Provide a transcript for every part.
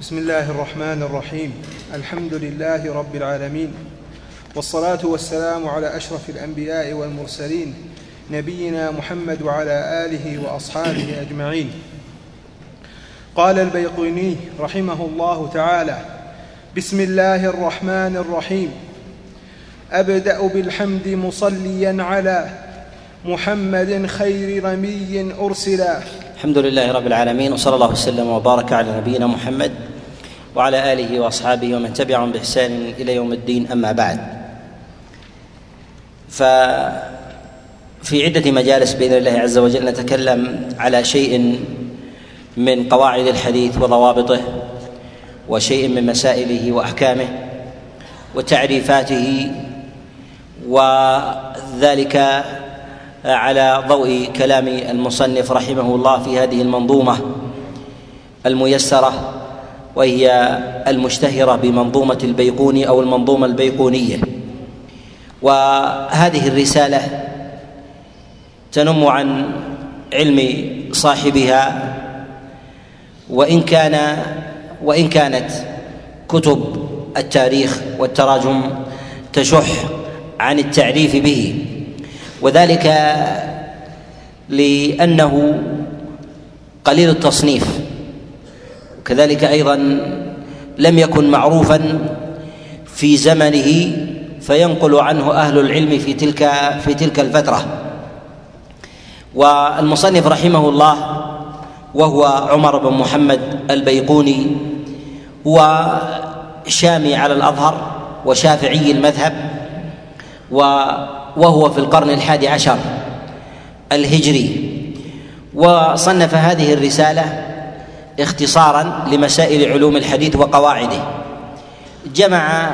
بسم الله الرحمن الرحيم الحمد لله رب العالمين والصلاه والسلام على اشرف الانبياء والمرسلين نبينا محمد وعلى اله واصحابه اجمعين قال البيقوني رحمه الله تعالى بسم الله الرحمن الرحيم ابدا بالحمد مصليا على محمد خير رمي ارسلا الحمد لله رب العالمين وصلى الله وسلم وبارك على نبينا محمد وعلى آله وأصحابه ومن تبعهم بإحسان إلى يوم الدين أما بعد. ففي عدة مجالس بإذن الله عز وجل نتكلم على شيء من قواعد الحديث وضوابطه وشيء من مسائله وأحكامه وتعريفاته وذلك على ضوء كلام المصنف رحمه الله في هذه المنظومة الميسرة وهي المشتهرة بمنظومة البيقوني أو المنظومة البيقونية. وهذه الرسالة تنم عن علم صاحبها وإن كان وإن كانت كتب التاريخ والتراجم تشح عن التعريف به. وذلك لأنه قليل التصنيف. وكذلك أيضا لم يكن معروفا في زمنه فينقل عنه أهل العلم في تلك في تلك الفترة. والمصنف رحمه الله وهو عمر بن محمد البيقوني هو شامي على الأظهر وشافعي المذهب وهو في القرن الحادي عشر الهجري. وصنف هذه الرسالة اختصارا لمسائل علوم الحديث وقواعده. جمع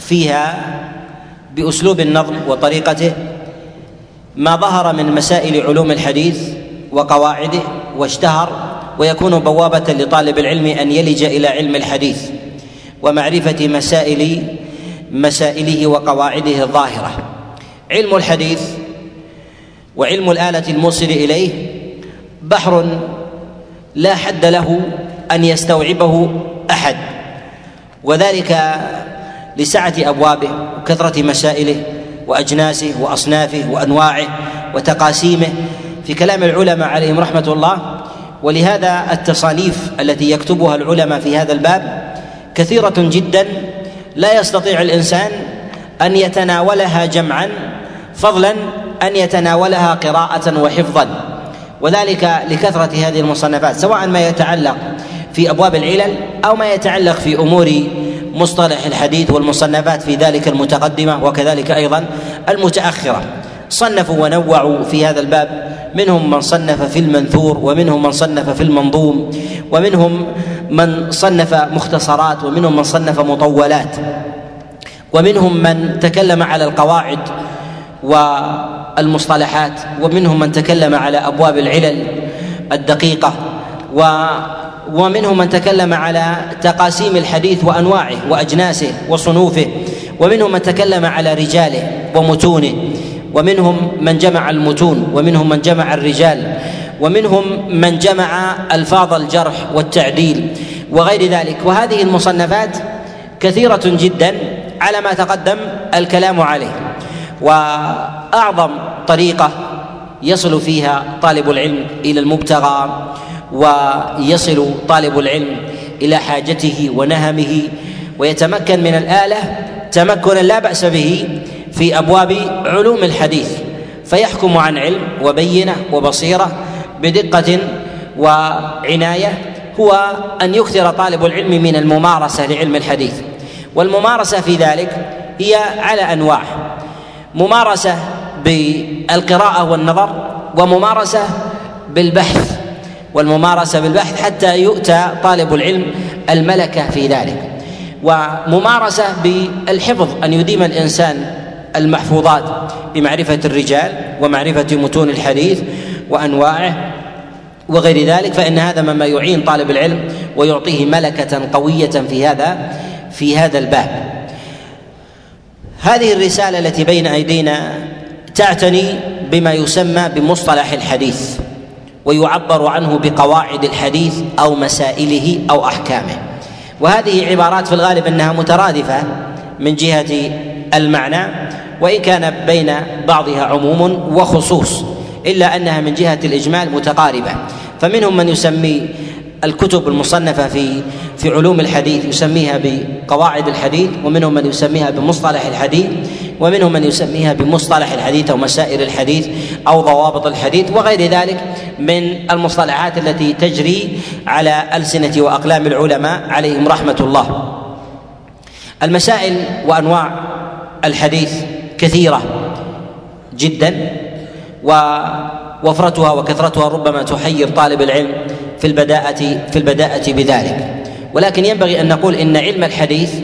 فيها بأسلوب النظم وطريقته ما ظهر من مسائل علوم الحديث وقواعده واشتهر ويكون بوابة لطالب العلم أن يلج إلى علم الحديث ومعرفة مسائل مسائله وقواعده الظاهرة. علم الحديث وعلم الآلة الموصل إليه بحر لا حد له أن يستوعبه أحد. وذلك لسعة أبوابه وكثرة مسائله وأجناسه وأصنافه وأنواعه وتقاسيمه. في كلام العلماء عليهم رحمة الله ولهذا التصانيف التي يكتبها العلماء في هذا الباب كثيرة جدا لا يستطيع الإنسان أن يتناولها جمعا فضلا أن يتناولها قراءة وحفظا. وذلك لكثرة هذه المصنفات سواء ما يتعلق في أبواب العلل أو ما يتعلق في أمور مصطلح الحديث والمصنفات في ذلك المتقدمة وكذلك أيضا المتأخرة. صنفوا ونوعوا في هذا الباب منهم من صنف في المنثور ومنهم من صنف في المنظوم ومنهم من صنف مختصرات ومنهم من صنف مطولات ومنهم من تكلم على القواعد والمصطلحات ومنهم من تكلم على أبواب العلل الدقيقة و ومنهم من تكلم على تقاسيم الحديث وأنواعه وأجناسه وصنوفه ومنهم من تكلم على رجاله ومتونه ومنهم من جمع المتون ومنهم من جمع الرجال ومنهم من جمع ألفاظ الجرح والتعديل وغير ذلك. وهذه المصنفات كثيرة جدا على ما تقدم الكلام عليه. واعظم طريقة يصل فيها طالب العلم إلى المبتغى ويصل طالب العلم إلى حاجته ونهمه ويتمكن من الآلة تمكنا لا بأس به في أبواب علوم الحديث فيحكم عن علم وبينة وبصيرة بدقة وعناية هو أن يكثر طالب العلم من الممارسة لعلم الحديث. والممارسة في ذلك هي على أنواع. ممارسة بالقراءة والنظر وممارسة بالبحث والممارسة بالبحث حتى يؤتى طالب العلم الملكه في ذلك. وممارسة بالحفظ أن يديم الإنسان المحفوظات بمعرفة الرجال ومعرفة متون الحديث وأنواعه وغير ذلك فإن هذا مما يعين طالب العلم ويعطيه ملكة قوية في هذا في هذا الباب. هذه الرسالة التي بين أيدينا تعتني بما يسمى بمصطلح الحديث ويعبر عنه بقواعد الحديث أو مسائله أو أحكامه. وهذه عبارات في الغالب إنها مترادفة من جهة المعنى وإن كان بين بعضها عموم وخصوص إلا أنها من جهة الإجمال متقاربة. فمنهم من يسمي الكتب المصنفة في في علوم الحديث يسميها بقواعد الحديث ومنهم من يسميها بمصطلح الحديث ومنهم من يسميها بمصطلح الحديث أو مسائل الحديث أو ضوابط الحديث وغير ذلك من المصطلحات التي تجري على ألسنة وأقلام العلماء عليهم رحمة الله. المسائل وأنواع الحديث كثيرة جدا ووفرتها وكثرتها ربما تحير طالب العلم في البداءة في البداءة بذلك. ولكن ينبغي أن نقول إن علم الحديث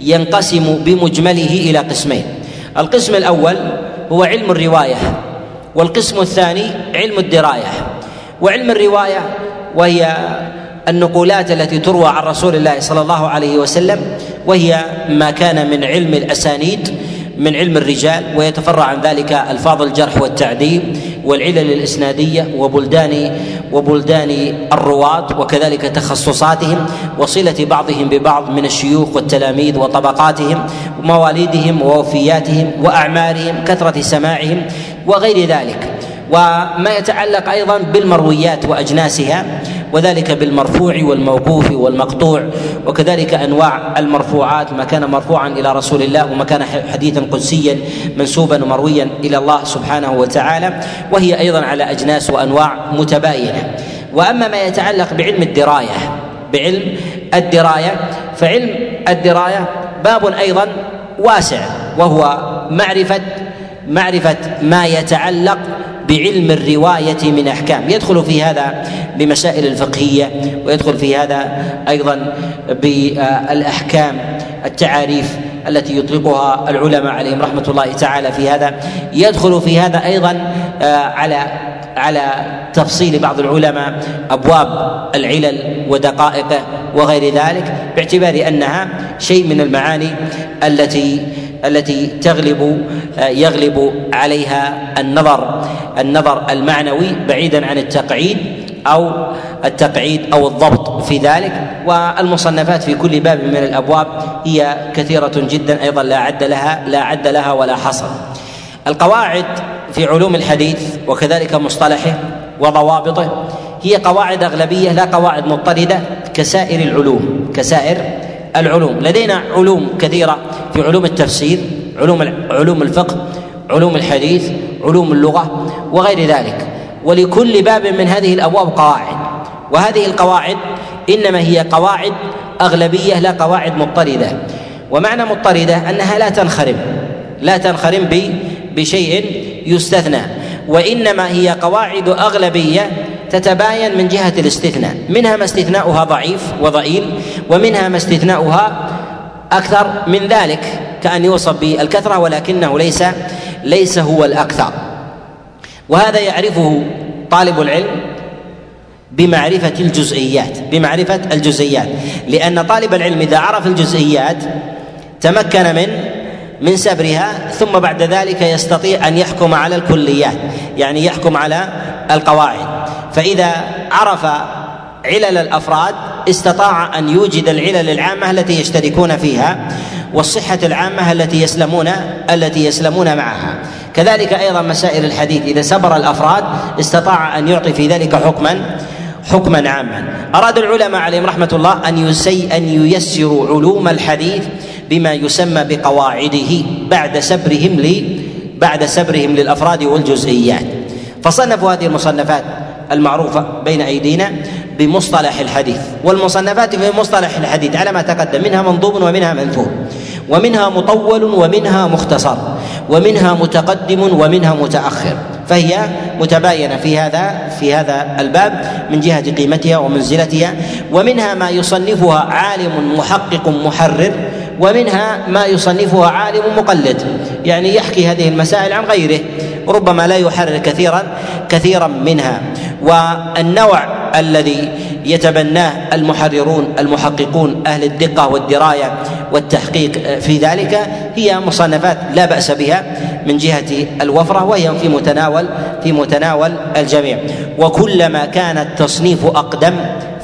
ينقسم بمجمله إلى قسمين. القسم الأول هو علم الرواية والقسم الثاني علم الدراية. وعلم الرواية وهي النقولات التي تروى عن رسول الله صلى الله عليه وسلم وهي ما كان من علم الأسانيد من علم الرجال ويتفرع عن ذلك الفاظ الجرح والتعديل والعلل الإسنادية وبلدان وبلدان الرواة وكذلك تخصصاتهم وصلة بعضهم ببعض من الشيوخ والتلاميذ وطبقاتهم ومواليدهم ووفياتهم وأعمارهم كثرة سماعهم وغير ذلك. وما يتعلق أيضا بالمرويات وأجناسها وذلك بالمرفوع والموقوف والمقطوع وكذلك أنواع المرفوعات ما كان مرفوعا إلى رسول الله وما كان حديثا قدسيا منسوبا ومرويا إلى الله سبحانه وتعالى وهي أيضا على أجناس وأنواع متباينة. وأما ما يتعلق بعلم الدراية بعلم الدراية فعلم الدراية باب أيضا واسع وهو معرفة معرفة ما يتعلق بعلم الرواية من أحكام. يدخل في هذا بمسائل الفقهية ويدخل في هذا أيضا بالأحكام التعاريف التي يطلقها العلماء عليهم رحمة الله تعالى في هذا. يدخل في هذا أيضا آه، على على تفصيل بعض العلماء أبواب العلل ودقائقه وغير ذلك باعتبار أنها شيء من المعاني التي التي تغلب آه، يغلب عليها النظر النظر المعنوي بعيدا عن التقعيد أو التقعيد أو الضبط في ذلك. والمصنفات في كل باب من الأبواب هي كثيرة جدا أيضا لا عد لها لا عد لها ولا حصر. القواعد في علوم الحديث وكذلك مصطلحه وضوابطه هي قواعد أغلبية لا قواعد مضطردة كسائر العلوم كسائر العلوم. لدينا علوم كثيرة في علوم التفسير علوم علوم الفقه علوم الحديث علوم اللغة وغير ذلك. ولكل باب من هذه الأبواب قواعد. وهذه القواعد إنما هي قواعد أغلبية لا قواعد مضطردة. ومعنى مضطردة أنها لا تنخرم لا تنخرم بشيء يستثنى. وإنما هي قواعد أغلبية تتباين من جهة الاستثناء. منها ما استثناؤها ضعيف وضئيل ومنها ما استثناؤها أكثر من ذلك كأن يوصف بالكثرة ولكنه ليس ليس هو الأكثر. وهذا يعرفه طالب العلم بمعرفة الجزئيات بمعرفة الجزئيات. لأن طالب العلم إذا عرف الجزئيات تمكن من من سبرها ثم بعد ذلك يستطيع أن يحكم على الكليات يعني يحكم على القواعد. فإذا عرف علل الأفراد استطاع أن يوجد العلل العامة التي يشتركون فيها والصحة العامة التي يسلمون التي يسلمون معها. كذلك أيضا مسائل الحديث إذا سبر الأفراد استطاع أن يعطي في ذلك حكما حكما عاما. أراد العلماء عليهم رحمة الله أن يسي أن ييسروا علوم الحديث بما يسمى بقواعده بعد سبرهم ل بعد سبرهم للأفراد والجزئيات. فصنفوا هذه المصنفات. المعروفة بين أيدينا بمصطلح الحديث والمصنفات في مصطلح الحديث على ما تقدم منها منظوم ومنها منثور ومنها مطول ومنها مختصر ومنها متقدم ومنها متأخر فهي متباينة في هذا في هذا الباب من جهة قيمتها ومنزلتها ومنها ما يصنفها عالم محقق محرر ومنها ما يصنفها عالم مقلد يعني يحكي هذه المسائل عن غيره ربما لا يحرر كثيرا كثيرا منها. والنوع الذي يتبناه المحررون المحققون أهل الدقة والدراية والتحقيق في ذلك هي مصنفات لا بأس بها من جهة الوفرة وهي في متناول في متناول الجميع. وكلما كان التصنيف أقدم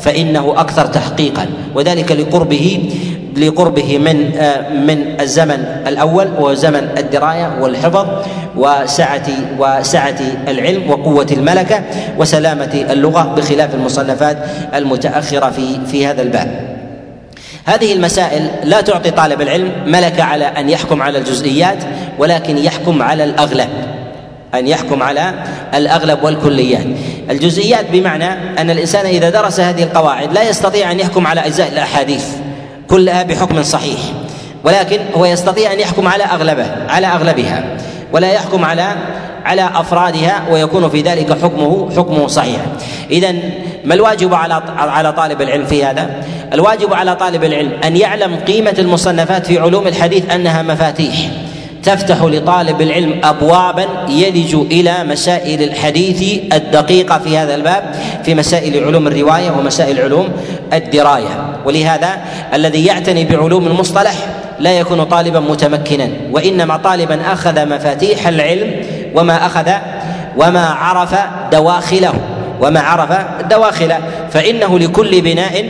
فإنه أكثر تحقيقا. وذلك لقربه لقربه من آه، من الزمن الأول وهو زمن الدراية والحفظ وسعة وسعة العلم وقوة الملكة وسلامة اللغة بخلاف المصنفات المتأخرة في في هذا الباب. هذه المسائل لا تعطي طالب العلم ملكة على أن يحكم على الجزئيات ولكن يحكم على الأغلب أن يحكم على الأغلب والكليات الجزئيات بمعنى أن الإنسان إذا درس هذه القواعد لا يستطيع أن يحكم على أجزاء الأحاديث كلها بحكم صحيح. ولكن هو يستطيع أن يحكم على أغلبه على أغلبها. ولا يحكم على على أفرادها ويكون في ذلك حكمه حكمه صحيح. اذا ما الواجب على على طالب العلم في هذا؟ الواجب على طالب العلم أن يعلم قيمة المصنفات في علوم الحديث أنها مفاتيح. تفتح لطالب العلم ابوابا يلج إلى مسائل الحديث الدقيقة في هذا الباب في مسائل علوم الرواية ومسائل علوم الدراية. ولهذا الذي يعتني بعلوم المصطلح لا يكون طالبا متمكنا وإنما طالبا أخذ مفاتيح العلم وما أخذ وما عرف دواخله وما عرف دواخله. فإنه لكل بناء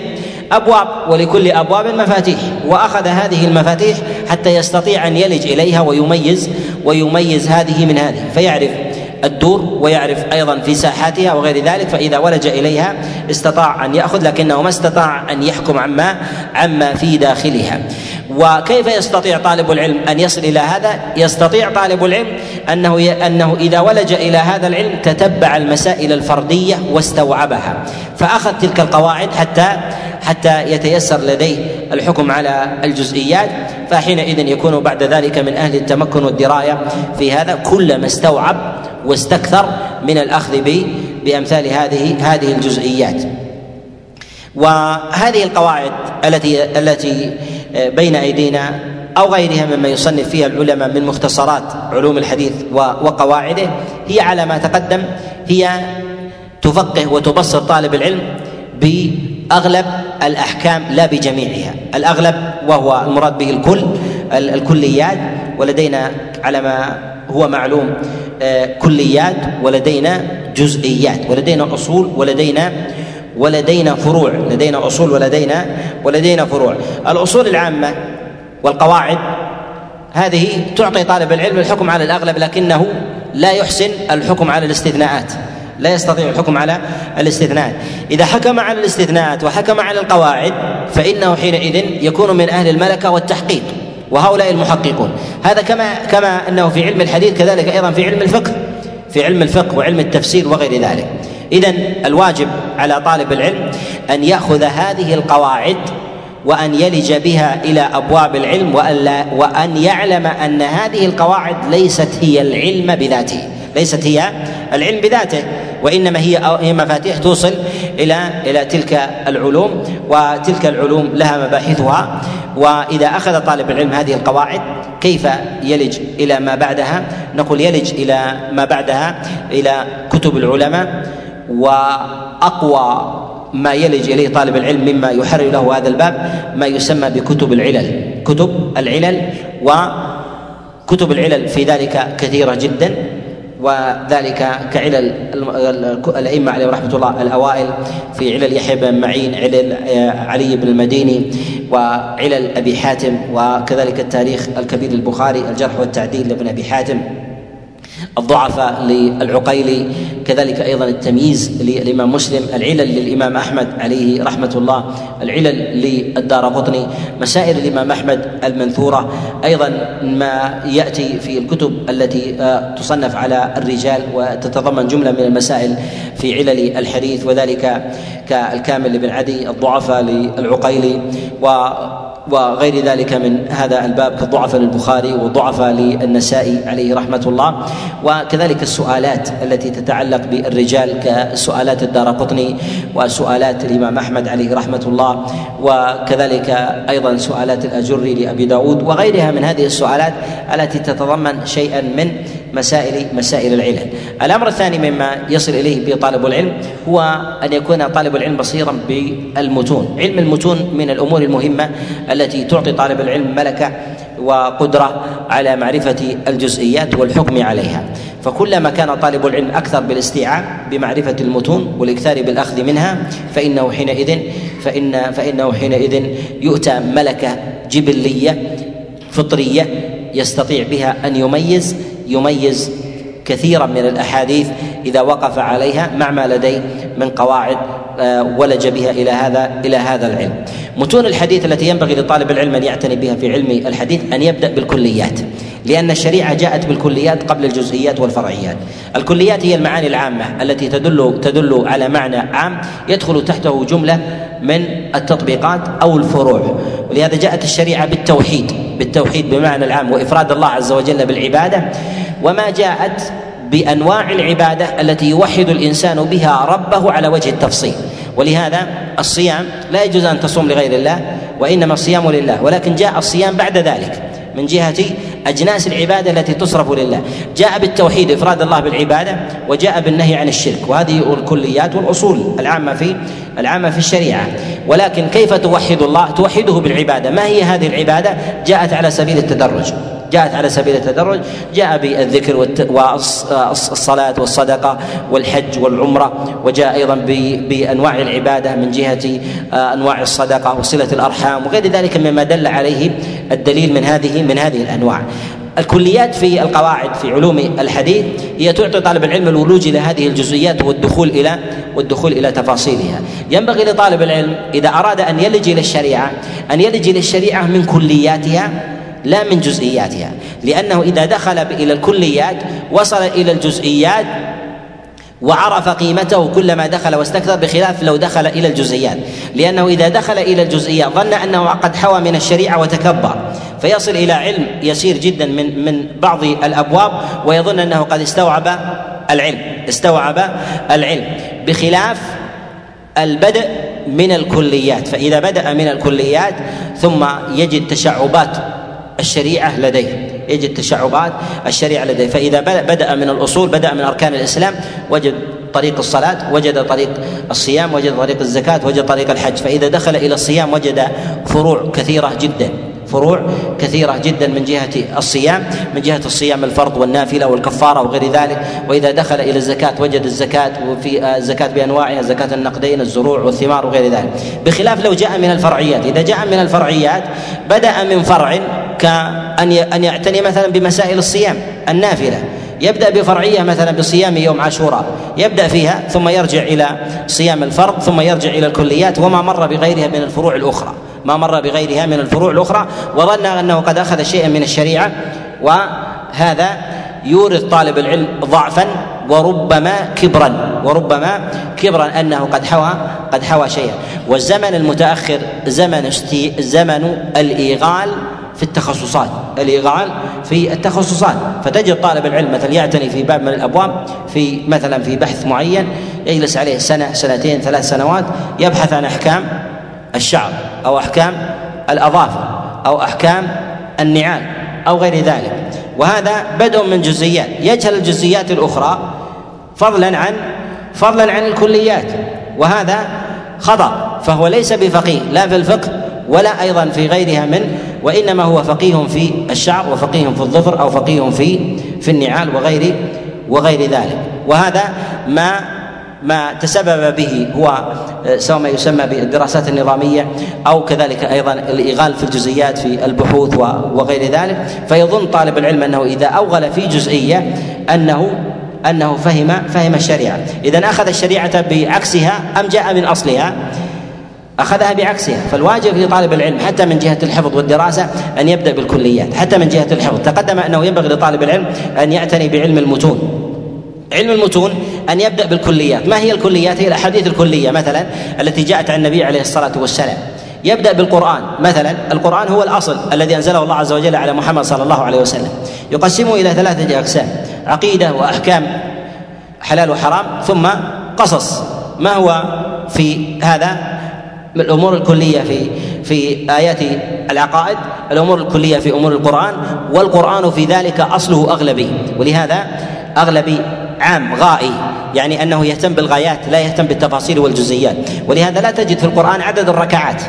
أبواب ولكل أبواب مفاتيح وأخذ هذه المفاتيح حتى يستطيع أن يلج إليها ويميز ويميز هذه من هذه فيعرف الدور ويعرف أيضا في ساحاتها وغير ذلك فإذا ولج إليها استطاع أن يأخذ لكنه ما استطاع أن يحكم عما عما في داخلها. وكيف يستطيع طالب العلم أن يصل إلى هذا؟ يستطيع طالب العلم أنه أنه إذا ولج إلى هذا العلم تتبع المسائل الفردية واستوعبها. فأخذ تلك القواعد حتى حتى يتيسر لديه الحكم على الجزئيات. فحينئذ يكون بعد ذلك من أهل التمكن والدراية في هذا. كلما استوعب واستكثر من الأخذ بأمثال هذه هذه الجزئيات. وهذه القواعد التي التي بين أيدينا أو غيرها مما يصنف فيها العلماء من مختصرات علوم الحديث وقواعده. هي على ما تقدم هي تفقه وتبصر طالب العلم بأغلب الأحكام لا بجميعها. الأغلب وهو المراد به الكل الكليات ولدينا على ما هو معلوم آه، كليات ولدينا جزئيات ولدينا أصول ولدينا ولدينا فروع لدينا أصول ولدينا ولدينا فروع. الأصول العامة والقواعد هذه تعطي طالب العلم الحكم على الأغلب لكنه لا يحسن الحكم على الاستثناءات. لا يستطيع الحكم على الاستثناءات. إذا حكم على الاستثناءات وحكم على القواعد فإنه حينئذ يكون من أهل الملكة والتحقيق وهؤلاء المحققون. هذا كما كما أنه في علم الحديث كذلك أيضا في علم الفقه في علم الفقه وعلم التفسير وغير ذلك. اذا الواجب على طالب العلم أن يأخذ هذه القواعد وأن يلج بها إلى أبواب العلم وأن وأن يعلم أن هذه القواعد ليست هي العلم بذاته. ليست هي العلم بذاته وإنما هي هي مفاتيح توصل إلى إلى تلك العلوم وتلك العلوم لها مباحثها. وإذا أخذ طالب العلم هذه القواعد كيف يلج إلى ما بعدها؟ نقول يلج إلى ما بعدها إلى كتب العلماء وأقوى ما يلج إليه طالب العلم مما يحرر له هذا الباب ما يسمى بكتب العلل. كتب العلل وكتب العلل في ذلك كثيرة جدا وذلك كعلل الأئمة عليهم رحمة الله الأوائل في علل يحيى بن معين علل آه، علي بن المديني وعلل أبي حاتم وكذلك التاريخ الكبير البخاري الجرح والتعديل لابن أبي حاتم. الضعفاء للعقيلي كذلك أيضا التمييز للإمام مسلم العلل للإمام أحمد عليه رحمة الله العلل للدار قطني مسائل الإمام أحمد المنثورة. أيضا ما يأتي في الكتب التي آه، تصنف على الرجال وتتضمن جملة من المسائل في علل الحديث وذلك كالكامل لابن عدي الضعفاء للعقيلي. و وغير ذلك من هذا الباب كالضعفاء للبخاري والضعفاء للنسائي عليه رحمة الله. وكذلك السؤالات التي تتعلق بالرجال كسؤالات الدار قطني وسؤالات الإمام أحمد عليه رحمة الله وكذلك أيضا سؤالات الأجري لأبي داود وغيرها من هذه السؤالات التي تتضمن شيئا من مسائل مسائل العلل الأمر الثاني مما يصل إليه بطالب العلم هو أن يكون طالب العلم بصيرا بالمتون. علم المتون من الأمور المهمة التي تعطي طالب العلم ملكة وقدرة على معرفة الجزئيات والحكم عليها. فكلما كان طالب العلم أكثر بالاستيعاب بمعرفة المتون والإكثار بالأخذ منها فإنه حينئذ فان فإنه حينئذ يؤتى ملكة جبلية فطرية يستطيع بها أن يميز يميز كثيرا من الأحاديث إذا وقف عليها مع ما لديه من قواعد آه، ولج بها إلى هذا إلى هذا العلم. متون الحديث التي ينبغي لطالب العلم أن يعتني بها في علم الحديث أن يبدأ بالكليات. لأن الشريعة جاءت بالكليات قبل الجزئيات والفرعيات. الكليات هي المعاني العامة التي تدل تدل على معنى عام يدخل تحته جملة من التطبيقات أو الفروع. ولهذا جاءت الشريعة بالتوحيد، بالتوحيد بمعنى العام وإفراد الله عز وجل بالعبادة وما جاءت بأنواع العبادة التي يوحد الإنسان بها ربه على وجه التفصيل. ولهذا الصيام لا يجوز أن تصوم لغير الله وإنما الصيام لله. ولكن جاء الصيام بعد ذلك من جهة أجناس العبادة التي تصرف لله. جاء بالتوحيد إفراد الله بالعبادة وجاء بالنهي عن الشرك. وهذه الكليات والأصول العامة في العامة في الشريعة. ولكن كيف توحد الله؟ توحده بالعبادة. ما هي هذه العبادة؟ جاءت على سبيل التدرج. جاءت على سبيل التدرج. جاء بالذكر والصلاة والصدقة والحج والعمرة وجاء أيضا بأنواع العبادة من جهة آه، أنواع الصدقة وصلة الأرحام وغير ذلك مما دل عليه الدليل من هذه من هذه الأنواع. الكليات في القواعد في علوم الحديث هي تعطي طالب العلم الولوج إلى هذه الجزئيات والدخول إلى والدخول إلى تفاصيلها. ينبغي لطالب العلم إذا أراد أن يلج إلى الشريعة أن يلج إلى الشريعة من كلياتها لا من جزئياتها. لأنه إذا دخل إلى الكليات وصل إلى الجزئيات وعرف قيمته كلما دخل واستكثر بخلاف لو دخل إلى الجزئيات. لأنه إذا دخل إلى الجزئيات ظن أنه قد حوى من الشريعة وتكبر. فيصل إلى علم يسير جدا من من بعض الأبواب ويظن أنه قد استوعب العلم استوعب العلم بخلاف البدء من الكليات. فإذا بدأ من الكليات ثم يجد تشعبات الشريعة لديه. يجد تشعبات الشريعة لديه. فإذا بدأ من الأصول بدأ من أركان الإسلام وجد طريق الصلاة وجد طريق الصيام وجد طريق الزكاة وجد طريق الحج. فإذا دخل إلى الصيام وجد فروع كثيرة جدا. فروع كثيرة جدا من جهة الصيام من جهة الصيام الفرض والنافلة والكفارة وغير ذلك. وإذا دخل إلى الزكاة وجد الزكاة وفي الزكاة بأنواعها زكاة النقدين الزروع والثمار وغير ذلك. بخلاف لو جاء من الفرعيات إذا جاء من الفرعيات بدأ من فرع كأن أن يعتني مثلا بمسائل الصيام النافلة. يبدأ بفرعية مثلا بصيام يوم عاشوراء. يبدأ فيها ثم يرجع إلى صيام الفرض ثم يرجع إلى الكليات وما مر بغيرها من الفروع الأخرى. ما مر بغيرها من الفروع الأخرى وظن أنه قد أخذ شيئا من الشريعة وهذا يورث طالب العلم ضعفا وربما كبرا وربما كبرا أنه قد حوى قد حوى شيئا. والزمن المتأخر زمن زمن الإيغال في التخصصات الإيغال في التخصصات. فتجد طالب العلم مثلا يعتني في باب من الأبواب في مثلا في بحث معين يجلس عليه سنة سنتين ثلاث سنوات يبحث عن أحكام الشعر أو أحكام الأظافر أو أحكام النعال أو غير ذلك. وهذا بدء من جزئيات. يجهل الجزئيات الأخرى فضلا عن فضلا عن الكليات. وهذا خطأ. فهو ليس بفقيه لا في الفقه ولا أيضا في غيرها من وإنما هو فقيه في الشعر وفقيه في الظفر أو فقيه في في النعال وغير وغير ذلك. وهذا ما ما تسبب به هو آه، سواء ما يسمى بالدراسات النظامية أو كذلك أيضا الإيغال في الجزئيات في البحوث وغير ذلك. فيظن طالب العلم أنه إذا أوغل في جزئية أنه أنه فهم فهم الشريعة. اذا أخذ الشريعة بعكسها أم جاء من أصلها؟ أخذها بعكسها. فالواجب لطالب العلم حتى من جهة الحفظ والدراسة أن يبدأ بالكليات. حتى من جهة الحفظ. تقدم أنه ينبغي لطالب العلم أن يعتني بعلم المتون. علم المتون أن يبدأ بالكليات. ما هي الكليات؟ هي الأحاديث الكلية مثلا التي جاءت عن النبي عليه الصلاة والسلام. يبدأ بالقرآن. مثلا القرآن هو الأصل الذي أنزله الله عز وجل على محمد صلى الله عليه وسلم. يقسمه إلى ثلاثة أقسام عقيدة وأحكام حلال وحرام ثم قصص. ما هو في هذا؟ من الأمور الكلية في في آيات العقائد الأمور الكلية في أمور القرآن والقرآن في ذلك أصله أغلبي. ولهذا أغلبي عام غائي يعني أنه يهتم بالغايات لا يهتم بالتفاصيل والجزئيات. ولهذا لا تجد في القرآن عدد الركعات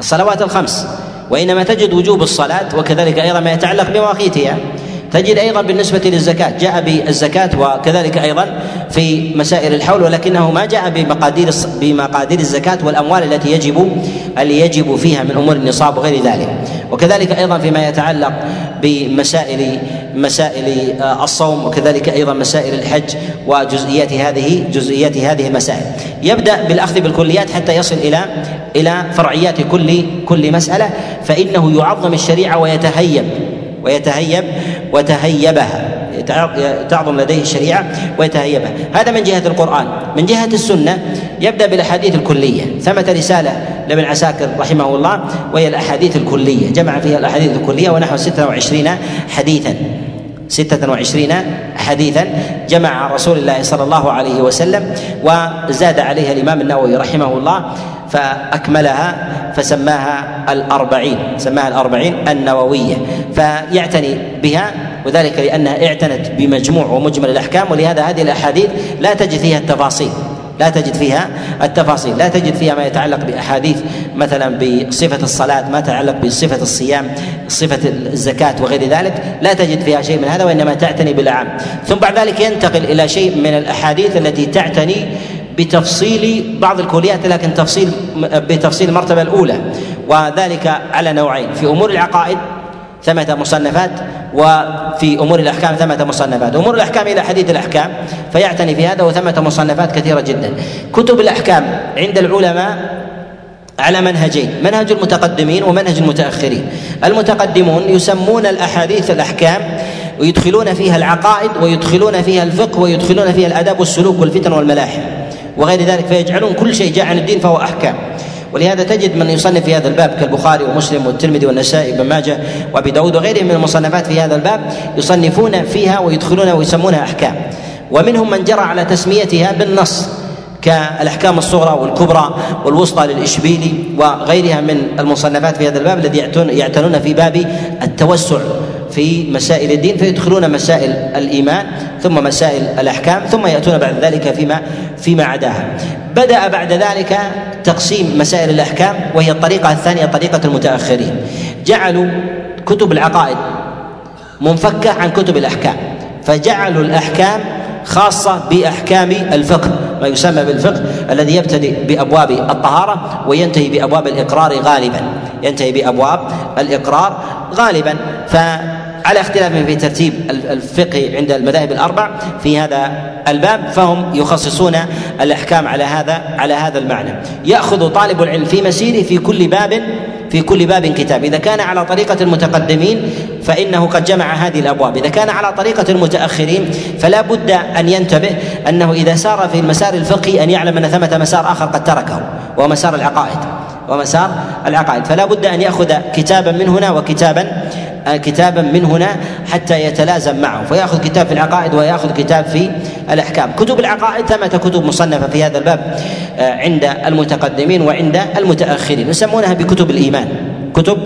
الصلوات الخمس وإنما تجد وجوب الصلاة وكذلك أيضا ما يتعلق بمواقيتها. تجد أيضا بالنسبة للزكاة جاء بالزكاة وكذلك أيضا في مسائل الحول ولكنه ما جاء بمقادير بمقادير الزكاة والأموال التي يجب اللي يجب فيها من أمور النصاب وغير ذلك. وكذلك أيضا فيما يتعلق بمسائل مسائل آه، الصوم وكذلك أيضا مسائل الحج وجزئيات هذه جزئيات هذه المسائل. يبدأ بالأخذ بالكليات حتى يصل إلى إلى فرعيات كل كل مسألة فإنه يعظم الشريعة ويتهيب ويتهيب وتهيبها تعظم لديه الشريعة ويتهيبها هذا من جهة القرآن. من جهة السنة يبدأ بالأحاديث الكلية. ثمة رسالة لابن عساكر رحمه الله وهي الأحاديث الكلية. جمع فيها الأحاديث الكلية ونحو 26 حديثا. ستة وعشرين حديثا جمع رسول الله صلى الله عليه وسلم وزاد عليها الإمام النووي رحمه الله فأكملها فسماها الأربعين سماها الأربعين النووية فيعتني بها وذلك لأنها اعتنت بمجموع ومجمل الأحكام ولهذا هذه الأحاديث لا تجد فيها التفاصيل. لا تجد فيها التفاصيل لا تجد فيها ما يتعلق بأحاديث مثلا بصفة الصلاة ما يتعلق بصفة الصيام صفة الزكاة وغير ذلك لا تجد فيها شيء من هذا وإنما تعتني بالاعم ثم بعد ذلك ينتقل إلى شيء من الأحاديث التي تعتني بتفصيل بعض الكليات لكن تفصيل بتفصيل المرتبة الأولى وذلك على نوعين في أمور العقائد ثمة مصنفات وفي أمور الأحكام ثمة مصنفات. امور الأحكام إلى حديث الأحكام فيعتني في هذا وثمة مصنفات كثيرة جدا. كتب الأحكام عند العلماء على منهجين منهج المتقدمين ومنهج المتأخرين. المتقدمون يسمون الأحاديث الأحكام ويدخلون فيها العقائد ويدخلون فيها الفقه ويدخلون فيها الاداب والسلوك والفتن والملاحم وغير ذلك فيجعلون كل شيء جاء عن الدين فهو أحكام. ولهذا تجد من يصنف في هذا الباب كالبخاري ومسلم والترمذي والنسائي بن ماجه وابي داود وغيرهم من المصنفات في هذا الباب يصنفون فيها ويدخلونها ويسمونها أحكام. ومنهم من جرى على تسميتها بالنص كالأحكام الصغرى والكبرى والوسطى للإشبيلي وغيرها من المصنفات في هذا الباب الذي يعتنون في باب التوسع في مسائل الدين فيدخلون مسائل الإيمان ثم مسائل الأحكام ثم يأتون بعد ذلك فيما فيما عداها. بدأ بعد ذلك تقسيم مسائل الأحكام وهي الطريقة الثانية طريقة المتأخرين. جعلوا كتب العقائد منفكة عن كتب الأحكام فجعلوا الأحكام خاصة بأحكام الفقه. ما يسمى بالفقه الذي يبتدئ بأبواب الطهارة وينتهي بأبواب الإقرار غالبا. ينتهي بأبواب الإقرار غالبا. ف على اختلاف في ترتيب الفقه عند المذاهب الأربع في هذا الباب فهم يخصصون الأحكام على هذا على هذا المعنى. يأخذ طالب العلم في مسيره في كل باب في كل باب كتاب. إذا كان على طريقة المتقدمين فإنه قد جمع هذه الأبواب. إذا كان على طريقة المتأخرين فلا بد أن ينتبه أنه إذا سار في المسار الفقهي أن يعلم أن ثمة مسار آخر قد تركه وهو مسار العقائد. ومسار العقائد. فلا بد أن يأخذ كتابا من هنا وكتابا كتابا من هنا حتى يتلازم معه. فيأخذ كتاب في العقائد ويأخذ كتاب في الأحكام. كتب العقائد ثمة كتب مصنفة في هذا الباب آه، عند المتقدمين وعند المتأخرين يسمونها بكتب الإيمان. كتب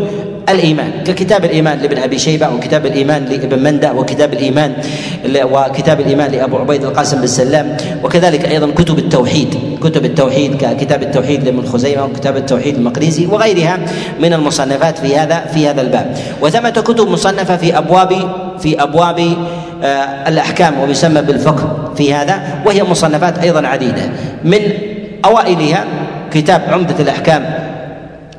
الإيمان ككتاب الإيمان لابن أبي شيبة وكتاب الإيمان لابن منده وكتاب الإيمان وكتاب الإيمان لأبو عبيد القاسم بن سلام وكذلك أيضا كتب التوحيد. كتب التوحيد ككتاب التوحيد لابن خزيمة وكتاب التوحيد المقريزي وغيرها من المصنفات في هذا في هذا الباب. وثمة كتب مصنفة في ابواب في أبواب آه، الأحكام ويسمى بالفقه في هذا وهي مصنفات أيضا عديدة. من أوائلها كتاب عمدة الأحكام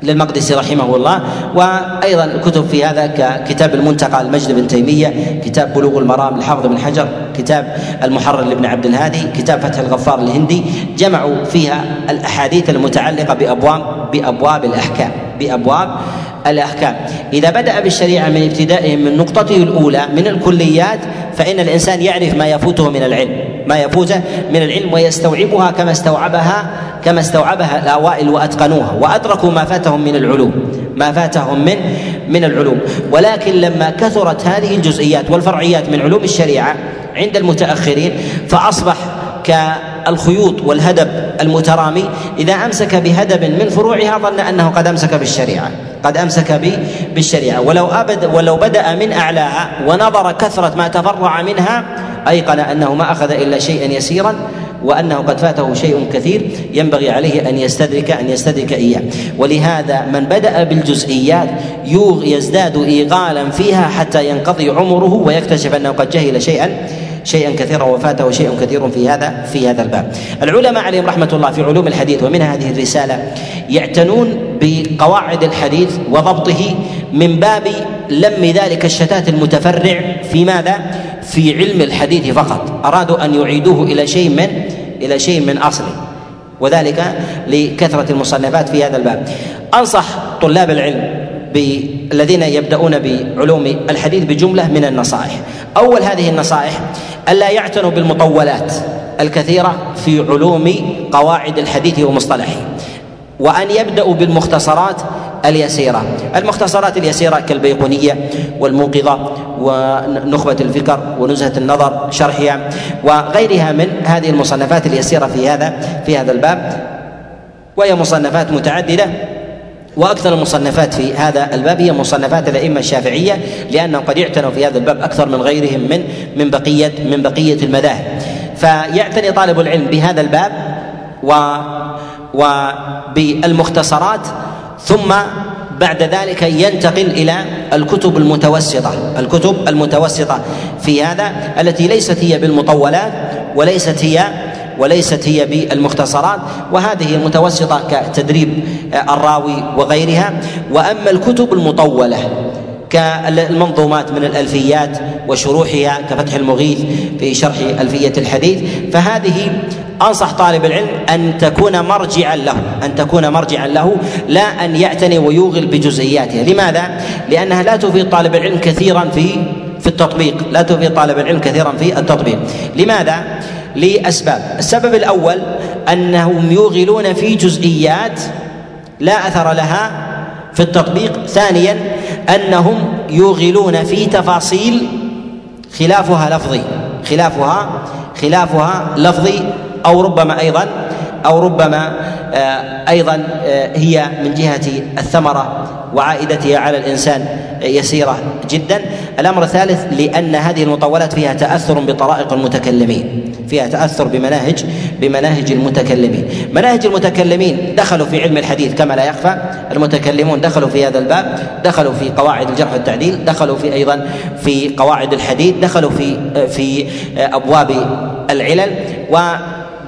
للمقدسي رحمه الله وأيضا كتب في هذا ككتاب المنتقى المجد بن تيمية كتاب بلوغ المرام لحافظ بن حجر كتاب المحرر لابن عبد الهادي كتاب فتح الغفار الهندي جمعوا فيها الأحاديث المتعلقة بأبواب بأبواب الأحكام بأبواب الأحكام. إذا بدأ بالشريعة من ابتدائهم من نقطته الأولى من الكليات فإن الإنسان يعرف ما يفوته من العلم. ما يفوته من العلم ويستوعبها كما استوعبها كما استوعبها الأوائل وأتقنوها. وأدركوا ما فاتهم من العلوم. ما فاتهم من من العلوم. ولكن لما كثرت هذه الجزئيات والفرعيات من علوم الشريعة عند المتأخرين فأصبح كالخيوط والهدب المترامي إذا أمسك بهدب من فروعها ظن أنه قد أمسك بالشريعة. قد أمسك بالشريعة. ولو ابد ولو بدأ من أعلاها ونظر كثرة ما تفرع منها أيقن أنه ما أخذ إلا شيئا يسيرا وأنه قد فاته شيء كثير ينبغي عليه أن يستدرك أن يستدرك إياه ولهذا من بدأ بالجزئيات يزداد إيغالا فيها حتى ينقضي عمره ويكتشف أنه قد جهل شيئا شيئا كثيرا وفاته شيء كثير في هذا في هذا الباب. العلماء عليهم رحمة الله في علوم الحديث ومنها هذه الرسالة يعتنون بقواعد الحديث وضبطه من باب لم ذلك الشتات المتفرع في ماذا؟ في علم الحديث فقط، أرادوا أن يعيدوه إلى شيء من إلى شيء من اصله. وذلك لكثرة المصنفات في هذا الباب. أنصح طلاب العلم الذين يبدأون بعلوم الحديث بجملة من النصائح أول هذه النصائح ألا يعتنوا بالمطولات الكثيرة في علوم قواعد الحديث ومصطلحه وأن يبدأوا بالمختصرات اليسيرة. المختصرات اليسيرة كالبيقونية والموقظة ونخبة الفكر ونزهة النظر شرحها وغيرها من هذه المصنفات اليسيرة في هذا في هذا الباب. وهي مصنفات متعددة وأكثر المصنفات في هذا الباب هي مصنفات الأئمة الشافعية لأنهم قد اعتنوا في هذا الباب أكثر من غيرهم من من بقية من بقية المذاهب. فيعتني طالب العلم بهذا الباب و وبالمختصرات ثم بعد ذلك ينتقل إلى الكتب المتوسطة الكتب المتوسطة في هذا التي ليست هي بالمطولات وليست هي وليست هي بالمختصرات وهذه المتوسطة كتدريب الراوي وغيرها. وأما الكتب المطولة كالمنظومات من الألفيات وشروحها كفتح المغيث في شرح ألفية الحديث فهذه أنصح طالب العلم أن تكون مرجعا له أن تكون مرجعا له لا أن يعتني ويوغل بجزئياتها لماذا؟ لأنها لا تفيد طالب العلم كثيرا في في التطبيق لا تفيد طالب العلم كثيرا في التطبيق. لماذا؟ لأسباب. السبب الأول أنهم يوغلون في جزئيات لا أثر لها في التطبيق. ثانيا أنهم يوغلون في تفاصيل خلافها لفظي خلافها خلافها لفظي. أو ربما أيضا أو ربما آه، أيضا آه، هي من جهة الثمرة وعائدتها على الإنسان يسيرة جدا. الأمر الثالث لأن هذه المطولات فيها تأثر بطرائق المتكلمين فيها تأثر بمناهج بمناهج المتكلمين. مناهج المتكلمين دخلوا في علم الحديث كما لا يخفى. المتكلمون دخلوا في هذا الباب دخلوا في قواعد الجرح والتعديل دخلوا في أيضا في قواعد الحديث دخلوا في في أبواب العلل. و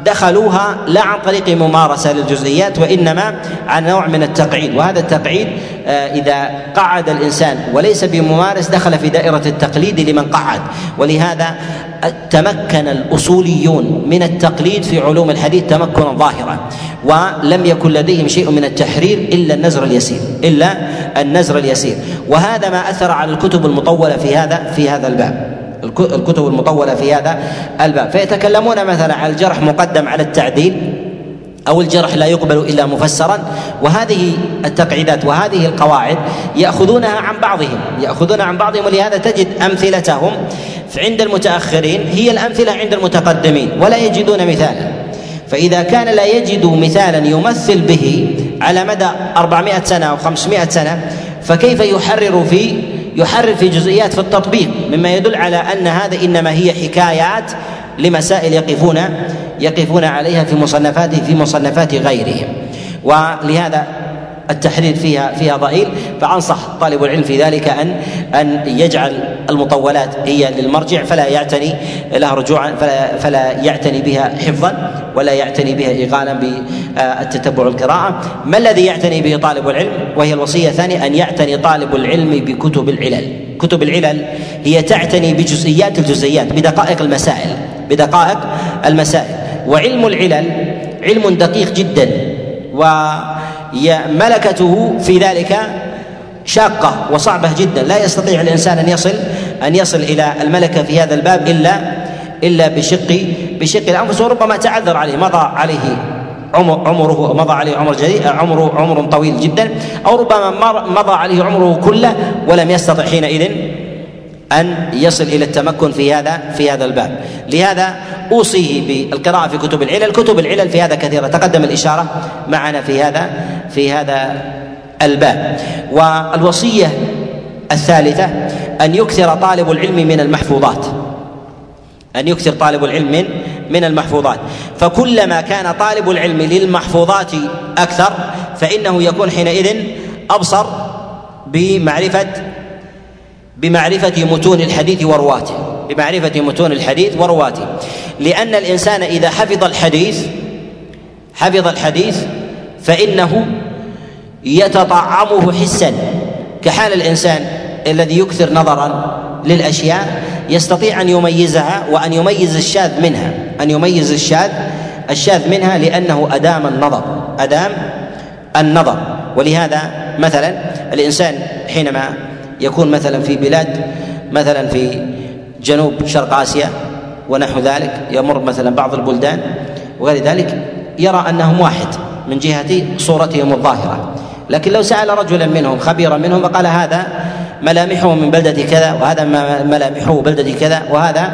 دخلوها لا عن طريق ممارسة للجزئيات وإنما عن نوع من التقعيد. وهذا التقعيد آه، إذا قعد الإنسان وليس بممارس دخل في دائرة التقليد لمن قعد. ولهذا تمكن الأصوليون من التقليد في علوم الحديث تمكنا ظاهرا ولم يكن لديهم شيء من التحرير إلا النزر اليسير إلا النزر اليسير. وهذا ما أثر على الكتب المطولة في هذا في هذا الباب. الكتب المطولة في هذا الباب. فيتكلمون مثلا على الجرح مقدم على التعديل أو الجرح لا يقبل إلا مفسرا. وهذه التقعيدات وهذه القواعد يأخذونها عن بعضهم. يأخذونها عن بعضهم ولهذا تجد أمثلتهم عند المتأخرين. هي الأمثلة عند المتقدمين ولا يجدون مثالا. فإذا كان لا يجد مثالا يمثل به على مدى 400 سنة أو 500 سنة فكيف يحرر في يحرر في جزئيات في التطبيق مما يدل على أن هذا إنما هي حكايات لمسائل يقفون يقفون عليها في مصنفات في مصنفات غيرهم. ولهذا التحرير فيها فيها ضئيل. فأنصح طالب العلم في ذلك أن أن يجعل المطولات هي للمرجع فلا يعتني لها رجوعا فلا, فلا يعتني بها حفظا ولا يعتني بها اغالا بالتتبع القراءة. ما الذي يعتني به طالب العلم؟ وهي الوصية الثانية أن يعتني طالب العلم بكتب العلل. كتب العلل هي تعتني بجزئيات الجزئيات بدقائق المسائل بدقائق المسائل. وعلم العلل علم دقيق جدا وملكته في ذلك شاقة وصعبة جدا. لا يستطيع الإنسان أن يصل أن يصل إلى الملكة في هذا الباب إلا إلا بشق بشق الأنفس وربما تعذر عليه مضى عليه عمر عمره مضى عليه عمر جديد عمره عمر طويل جدا أو ربما مضى عليه عمره كله ولم يستطع حينئذ أن يصل إلى التمكن في هذا في هذا الباب. لهذا أوصيه بالقراءة في كتب العلل. كتب العلل في هذا كثيرة. تقدم الإشارة معنا في هذا في هذا الباب. والوصية الثالثة أن يكثر طالب العلم من المحفوظات. أن يكثر طالب العلم من من المحفوظات. فكلما كان طالب العلم للمحفوظات أكثر فإنه يكون حينئذ أبصر بمعرفة بمعرفة متون الحديث ورواته. بمعرفة متون الحديث ورواته. لأن الإنسان إذا حفظ الحديث حفظ الحديث فإنه يتطعمه حسا. كحال الإنسان الذي يكثر نظرا للأشياء يستطيع أن يميزها وأن يميز الشاذ منها. أن يميز الشاذ الشاذ منها لأنه أدام النظر. أدام النظر. ولهذا مثلا الإنسان حينما يكون مثلا في بلاد مثلا في جنوب شرق آسيا ونحو ذلك يمر مثلا بعض البلدان وغير ذلك يرى أنهم واحد من جهة صورتهم الظاهرة لكن لو سأل رجلا منهم خبيرا منهم فقال هذا ملامحه من بلدة كذا وهذا ملامحه بلدة كذا وهذا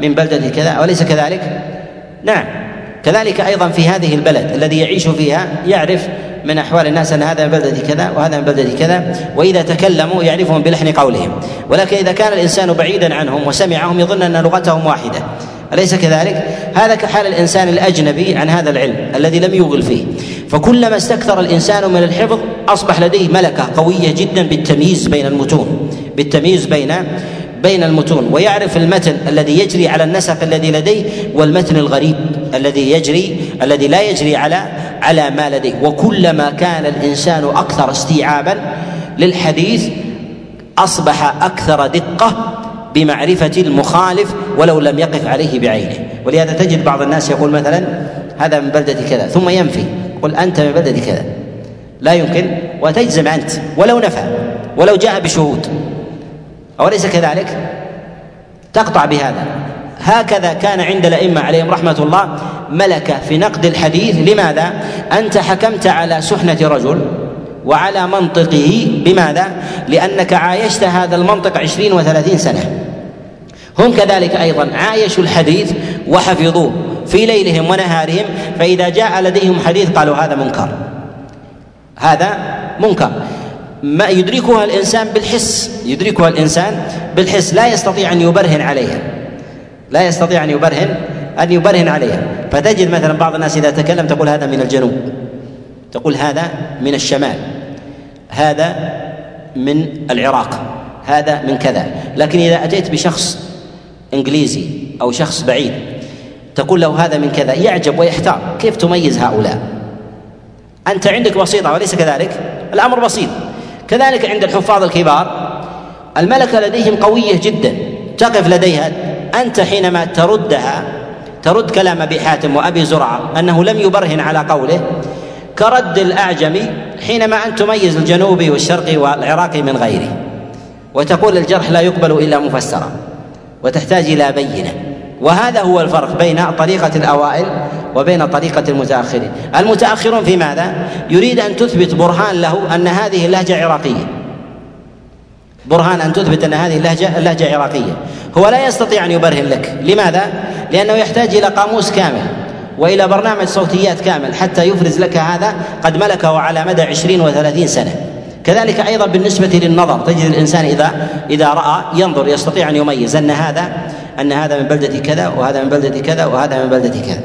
من بلدة كذا أوليس كذلك؟ نعم كذلك أيضا في هذه البلد الذي يعيش فيها يعرف من أحوال الناس أن هذا من بلدة كذا وهذا من بلدة كذا وإذا تكلموا يعرفهم بلحن قولهم. ولكن إذا كان الإنسان بعيدا عنهم وسمعهم يظن أن لغتهم واحدة. أليس كذلك؟ هذا كحال الإنسان الأجنبي عن هذا العلم الذي لم يغل فيه. فكلما استكثر الإنسان من الحفظ أصبح لديه ملكة قوية جدا بالتمييز بين المتون. بالتمييز بين بين المتون. ويعرف المتن الذي يجري على النسق الذي لديه والمتن الغريب الذي يجري الذي لا يجري على على ما لديه. وكلما كان الإنسان أكثر استيعابا للحديث أصبح أكثر دقة بمعرفة المخالف ولو لم يقف عليه بعينه. ولهذا تجد بعض الناس يقول مثلا هذا من بلدة كذا. ثم ينفي. قل أنت من بلدة كذا. لا يمكن. وتجزم أنت. ولو نفى. ولو جاء بشهود. أوليس كذلك؟ تقطع بهذا. هكذا كان عند الأئمة عليهم رحمة الله ملكة في نقد الحديث. لماذا؟ أنت حكمت على سحنة رجل وعلى منطقه. بماذا؟ لأنك عايشت هذا المنطق عشرين وثلاثين سنة. هم كذلك أيضا عايشوا الحديث وحفظوه في ليلهم ونهارهم. فإذا جاء لديهم حديث قالوا هذا منكر. هذا منكر. ما يدركها الإنسان بالحس. يدركها الإنسان بالحس. لا يستطيع أن يبرهن عليها. لا يستطيع أن يبرهن أن يبرهن عليها. فتجد مثلا بعض الناس إذا تكلم تقول هذا من الجنوب تقول هذا من الشمال هذا من العراق هذا من كذا. لكن إذا أتيت بشخص إنجليزي أو شخص بعيد تقول له هذا من كذا يعجب ويحتار. كيف تميز هؤلاء؟ أنت عندك بسيطة وليس كذلك؟ الأمر بسيط. كذلك عند الحفاظ الكبار الملكة لديهم قوية جدا تقف لديها أنت حينما تردها ترد كلام أبي حاتم وأبي زرعة أنه لم يبرهن على قوله كرد الأعجمي حينما أن تميز الجنوبي والشرقي والعراقي من غيره وتقول الجرح لا يقبل إلا مفسرا وتحتاج إلى بينة. وهذا هو الفرق بين طريقة الأوائل وبين طريقة المتأخرين. المتأخرون في ماذا؟ يريد أن تثبت برهان له أن هذه اللهجة عراقية. برهان أن تثبت أن هذه اللهجة اللهجة عراقية. هو لا يستطيع أن يبرهن لك. لماذا؟ لأنه يحتاج إلى قاموس كامل وإلى برنامج صوتيات كامل حتى يفرز لك هذا قد ملكه على مدى عشرين وثلاثين سنة. كذلك أيضا بالنسبة للنظر تجد الإنسان إذا إذا رأى ينظر يستطيع أن يميز أن هذا أن هذا من بلدة كذا وهذا من بلدة كذا وهذا من بلدة كذا.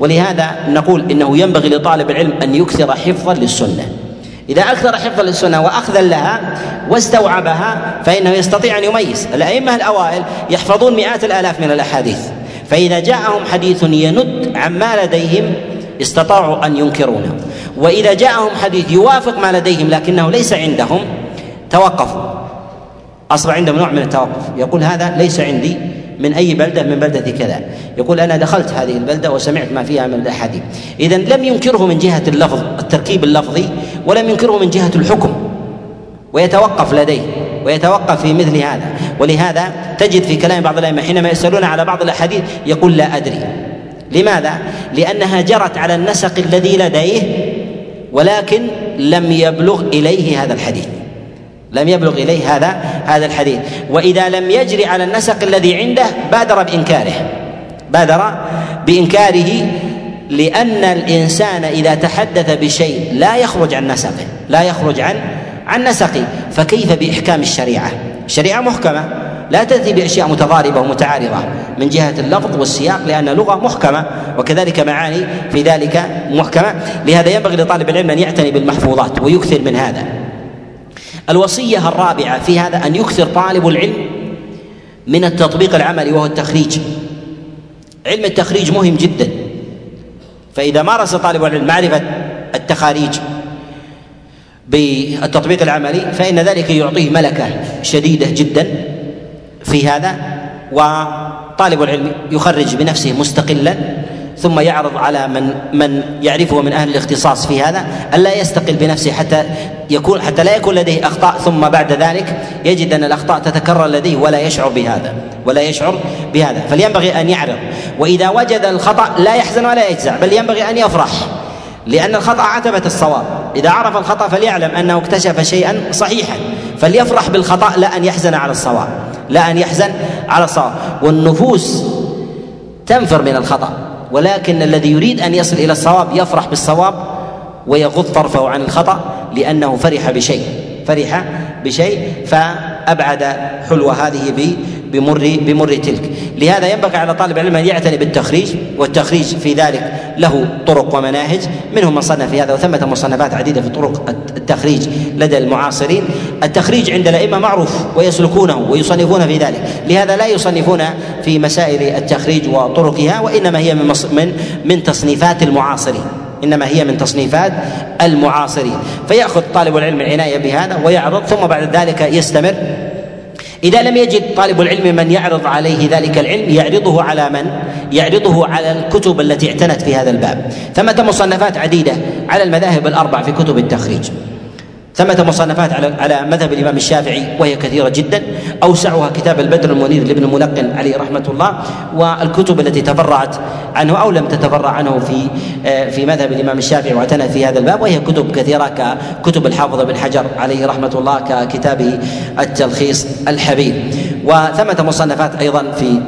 ولهذا نقول إنه ينبغي لطالب العلم أن يكثر حفظا للسنة. إذا أكثر حفظا للسنة وأخذا لها واستوعبها فإنه يستطيع أن يميز. الأئمة الأوائل يحفظون مئات الآلاف من الأحاديث. فإذا جاءهم حديث يند عما لديهم استطاعوا أن ينكرونه. وإذا جاءهم حديث يوافق ما لديهم لكنه ليس عندهم توقفوا. أصبح عندهم نوع من التوقف. يقول هذا ليس عندي من أي بلدة؟ من بلدة كذا. يقول أنا دخلت هذه البلدة وسمعت ما فيها من الأحاديث. إذا لم ينكره من جهة اللفظ التركيب اللفظي ولم ينكره من جهة الحكم. ويتوقف لديه ويتوقف في مثل هذا. ولهذا تجد في كلام بعض الأئمة حينما يسألون على بعض الأحاديث يقول لا أدري. لماذا؟ لأنها جرت على النسق الذي لديه ولكن لم يبلغ إليه هذا الحديث. لم يبلغ إليه هذا هذا الحديث. وإذا لم يجري على النسق الذي عنده بادر بإنكاره. بادر بإنكاره لأن الإنسان إذا تحدث بشيء لا يخرج عن نسقه لا يخرج عن عن نسقه. فكيف بإحكام الشريعة؟ الشريعة محكمة. لا تأتي بأشياء متضاربة ومتعارضة من جهة اللفظ والسياق لأن لغة محكمة وكذلك معاني في ذلك محكمة. لهذا ينبغي لطالب العلم أن يعتني بالمحفوظات ويكثر من هذا. الوصية الرابعة في هذا أن يكثر طالب العلم من التطبيق العملي وهو التخريج. علم التخريج مهم جدا. فإذا مارس طالب العلم معرفة التخاريج بالتطبيق العملي فإن ذلك يعطيه ملكة شديدة جدا في هذا وطالب العلم يخرج بنفسه مستقلا. ثم يعرض على من من يعرفه من أهل الاختصاص في هذا الا يستقل بنفسه حتى يكون حتى لا يكون لديه أخطاء ثم بعد ذلك يجد أن الأخطاء تتكرر لديه ولا يشعر بهذا ولا يشعر بهذا. فلينبغي أن يعرض. وإذا وجد الخطأ لا يحزن ولا يجزع بل ينبغي أن يفرح لأن الخطأ عتبة الصواب. إذا عرف الخطأ فليعلم أنه اكتشف شيئا صحيحا. فليفرح بالخطأ لا أن يحزن على الصواب لا أن يحزن على الصواب. والنفوس تنفر من الخطأ. ولكن الذي يريد أن يصل إلى الصواب يفرح بالصواب ويغض طرفه عن الخطأ لأنه فرح بشيء فرح بشيء فأبعد حلو هذه بمر بمر تلك. لهذا ينبغي على طالب العلم أن يعتني بالتخريج والتخريج في ذلك له طرق ومناهج منهم من صنف في هذا وثمة مصنفات عديدة في طرق التخريج لدى المعاصرين. التخريج عند الائمه معروف ويسلكونه ويصنفون في ذلك. لهذا لا يصنفون في مسائل التخريج وطرقها وإنما هي من من من تصنيفات المعاصرين. إنما هي من تصنيفات المعاصرين. فيأخذ طالب العلم العناية بهذا ويعرض ثم بعد ذلك يستمر إذا لم يجد طالب العلم من يعرض عليه ذلك العلم يعرضه على من؟ يعرضه على الكتب التي اعتنت في هذا الباب ثمة مصنفات عديدة على المذاهب الأربع في كتب التخريج ثمة مصنفات على على مذهب الإمام الشافعي وهي كثيرة جدا. أوسعها كتاب البدر المنير لابن الملقن عليه رحمة الله والكتب التي تفرعت عنه أو لم تتفرع عنه في آه، في مذهب الإمام الشافعي واعتنت في هذا الباب وهي كتب كثيرة ككتب الحافظ بن حجر عليه رحمة الله ككتابه التلخيص الحبيب. وثمة مصنفات أيضا في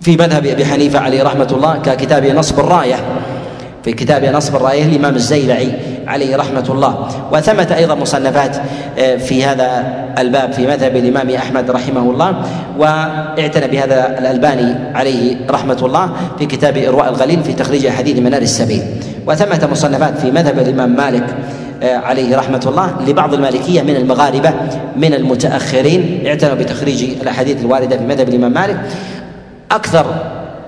في مذهب أبي حنيفة عليه رحمة الله ككتاب نصب الراية. في كتاب نصب الراية الإمام الزيلعي عليه رحمة الله. وثمة أيضا مصنفات آه، في هذا الباب في مذهب الإمام أحمد رحمه الله واعتنى بهذا الألباني عليه رحمة الله في كتاب إرواء الغليل في تخريج أحاديث منار السبيل. وثمة مصنفات في مذهب الإمام مالك آه، عليه رحمة الله لبعض المالكية من المغاربة من المتأخرين اعتنوا بتخريج الأحاديث الواردة في مذهب الإمام مالك. أكثر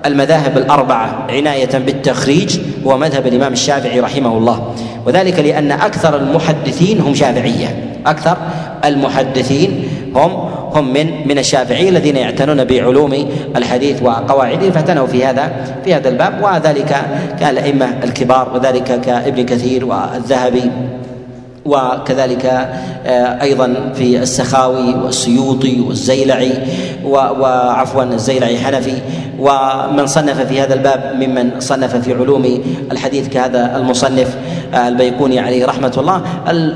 المذاهب الأربعة عناية بالتخريج هو مذهب الإمام الشافعي رحمه الله. وذلك لأن أكثر المحدثين هم شافعية. أكثر المحدثين هم هم من من الشافعية الذين يعتنون بعلوم الحديث وقواعده فاعتنوا في هذا في هذا الباب. وذلك كان الأئمة الكبار وذلك كابن كثير والذهبي. وكذلك آه، أيضا في السخاوي والسيوطي والزيلعي وعفوا الزيلعي حنفي. ومن صنف في هذا الباب ممن صنف في علوم الحديث كهذا المصنف آه، البيقوني عليه رحمة الله.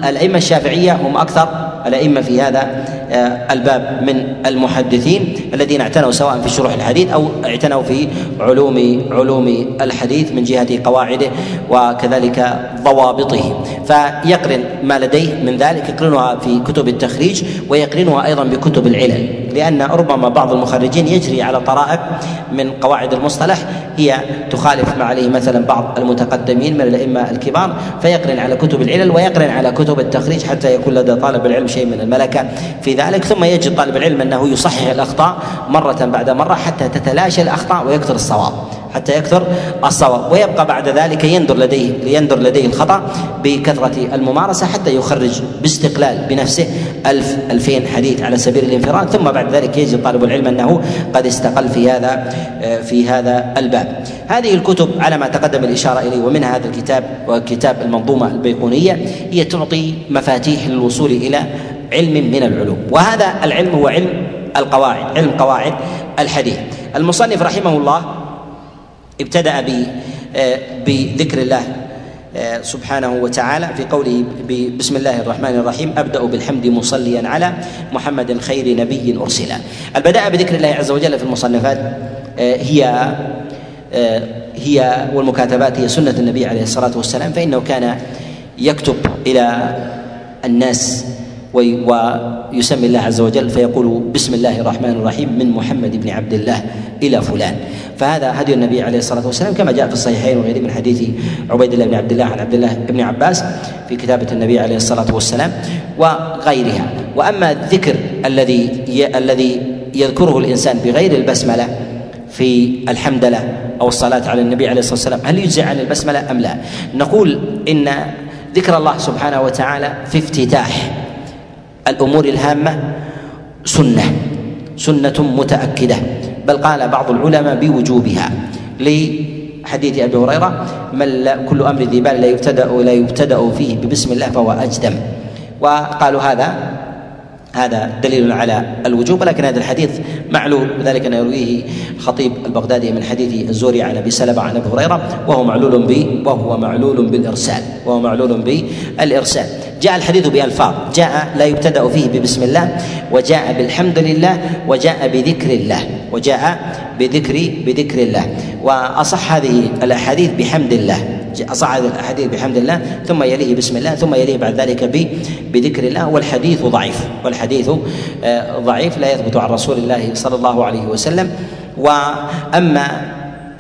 الأئمة الشافعية هم أكثر الأئمة في هذا آه، الباب من المحدثين الذين اعتنوا سواء في شروح الحديث أو اعتنوا في علوم علوم الحديث من جهة قواعده وكذلك ضوابطه. فيقرن ما لديه من ذلك يقرنها في كتب التخريج ويقرنها أيضا بكتب العلل. لأن ربما بعض المخرجين يجري على طرائق من قواعد المصطلح هي تخالف ما عليه مثلا بعض المتقدمين من الأئمة الكبار فيقرن على كتب العلل ويقرن على كتب التخريج حتى يكون لدى طالب العلم شيء من الملكة في ذلك ثم يجد طالب العلم أنه يصحح الأخطاء مرة بعد مرة حتى تتلاشى الأخطاء ويكثر الصواب. حتى يكثر الصواب. ويبقى بعد ذلك يندر لديه ليندر لديه الخطأ بكثرة الممارسة حتى يخرج باستقلال بنفسه. ألف ألفين حديث على سبيل الانفراد. ثم بعد ذلك يجد طالب العلم أنه قد استقل في هذا في هذا الباب. هذه الكتب على ما تقدم الإشارة إليه ومنها هذا الكتاب وكتاب المنظومة البيقونية هي تعطي مفاتيح للوصول إلى علم من العلوم. وهذا العلم هو علم القواعد علم قواعد الحديث. المصنف رحمه الله ابتدأ آه، بذكر الله آه، سبحانه وتعالى في قوله بسم الله الرحمن الرحيم أبدأ بالحمد مصليا على محمد خير نبي ارسل البداء بذكر الله عز وجل في المصنفات آه، هي هي والمكاتبات هي سنة النبي عليه الصلاة والسلام فإنه كان يكتب إلى الناس ويسمي الله عز وجل فيقول بسم الله الرحمن الرحيم من محمد بن عبد الله إلى فلان. فهذا هدي النبي عليه الصلاة والسلام كما جاء في الصحيحين وغيره من حديث عبيد الله بن عبد الله عن عبد الله بن عباس في كتابة النبي عليه الصلاة والسلام وغيرها. وأما الذكر الذي الذي يذكره الإنسان بغير البسملة في الحمدلة أو الصلاة على النبي عليه الصلاة والسلام هل يجزي عن البسملة أم لا؟ نقول إن ذكر الله سبحانه وتعالى في افتتاح الأمور الهامة سنة سنة متأكدة. بل قال بعض العلماء بوجوبها. لحديث أبي هريرة من لا كل أمر ذي بال لا يبتدأ لا يبتدأ فيه ببسم الله فهو أجدم. وقالوا هذا هذا دليل على الوجوب ولكن هذا الحديث معلول وذلك أن يرويه خطيب البغدادي من حديث الزوري عن أبي سلمة عن أبي هريرة وهو معلول ب وهو معلول بالإرسال وهو معلول بالإرسال. جاء الحديث بألفاظ جاء لا يبتدأ فيه ببسم الله وجاء بالحمد لله وجاء بذكر الله وجاء بذكر بذكر الله. وأصح هذه الأحاديث بحمد الله. أصح هذه الأحاديث بحمد الله ثم يليه بسم الله ثم يليه بعد ذلك بذكر الله والحديث ضعيف والحديث آه، ضعيف لا يثبت عن رسول الله صلى الله عليه وسلم. وأما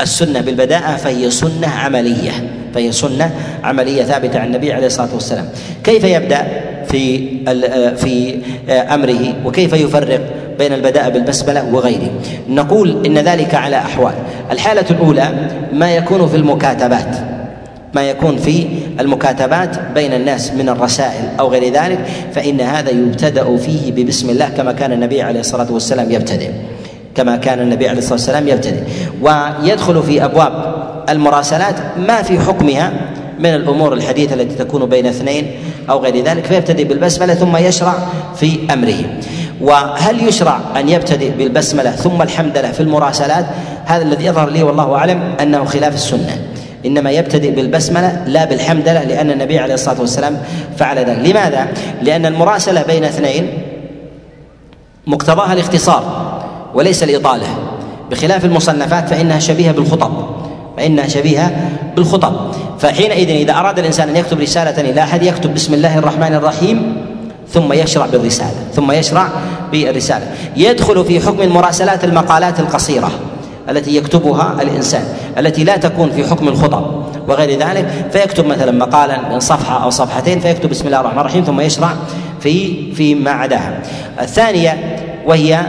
السنة بالبداءة فهي سنة عملية فهي سنة عملية ثابتة عن النبي عليه الصلاة والسلام. كيف يبدأ في آه، في آه، أمره؟ وكيف يفرق بين البداء بالبسملة وغيره؟ نقول إن ذلك على أحوال. الحالة الأولى ما يكون في المكاتبات. ما يكون في المكاتبات بين الناس من الرسائل أو غير ذلك فإن هذا يبتدأ فيه ببسم الله كما كان النبي عليه الصلاة والسلام يبتدئ. كما كان النبي عليه الصلاة والسلام يبتدئ. ويدخل في أبواب المراسلات ما في حكمها من الأمور الحديثة التي تكون بين اثنين أو غير ذلك فيبتدئ بالبسملة ثم يشرع في أمره. وهل يشرع أن يبتدئ بالبسملة ثم الحمدله في المراسلات؟ هذا الذي يظهر لي والله أعلم أنه خلاف السنة. إنما يبتدئ بالبسملة لا بالحمدلة لأن النبي عليه الصلاة والسلام فعل ذلك. لماذا؟ لأن المراسلة بين اثنين مقتضاها الاختصار وليس الإطالة. بخلاف المصنفات فإنها شبيهة بالخطب فإنها شبيهة بالخطب. فحينئذ إذا أراد الإنسان أن يكتب رسالة إلى أحد يكتب بسم الله الرحمن الرحيم ثم يشرع بالرسالة ثم يشرع بالرسالة. يدخل في حكم المراسلات المقالات القصيرة. التي يكتبها الإنسان التي لا تكون في حكم الخطب وغير ذلك فيكتب مثلا مقالا من صفحة أو صفحتين فيكتب بسم الله الرحمن الرحيم ثم يشرع في فيما عداها. الثانية وهي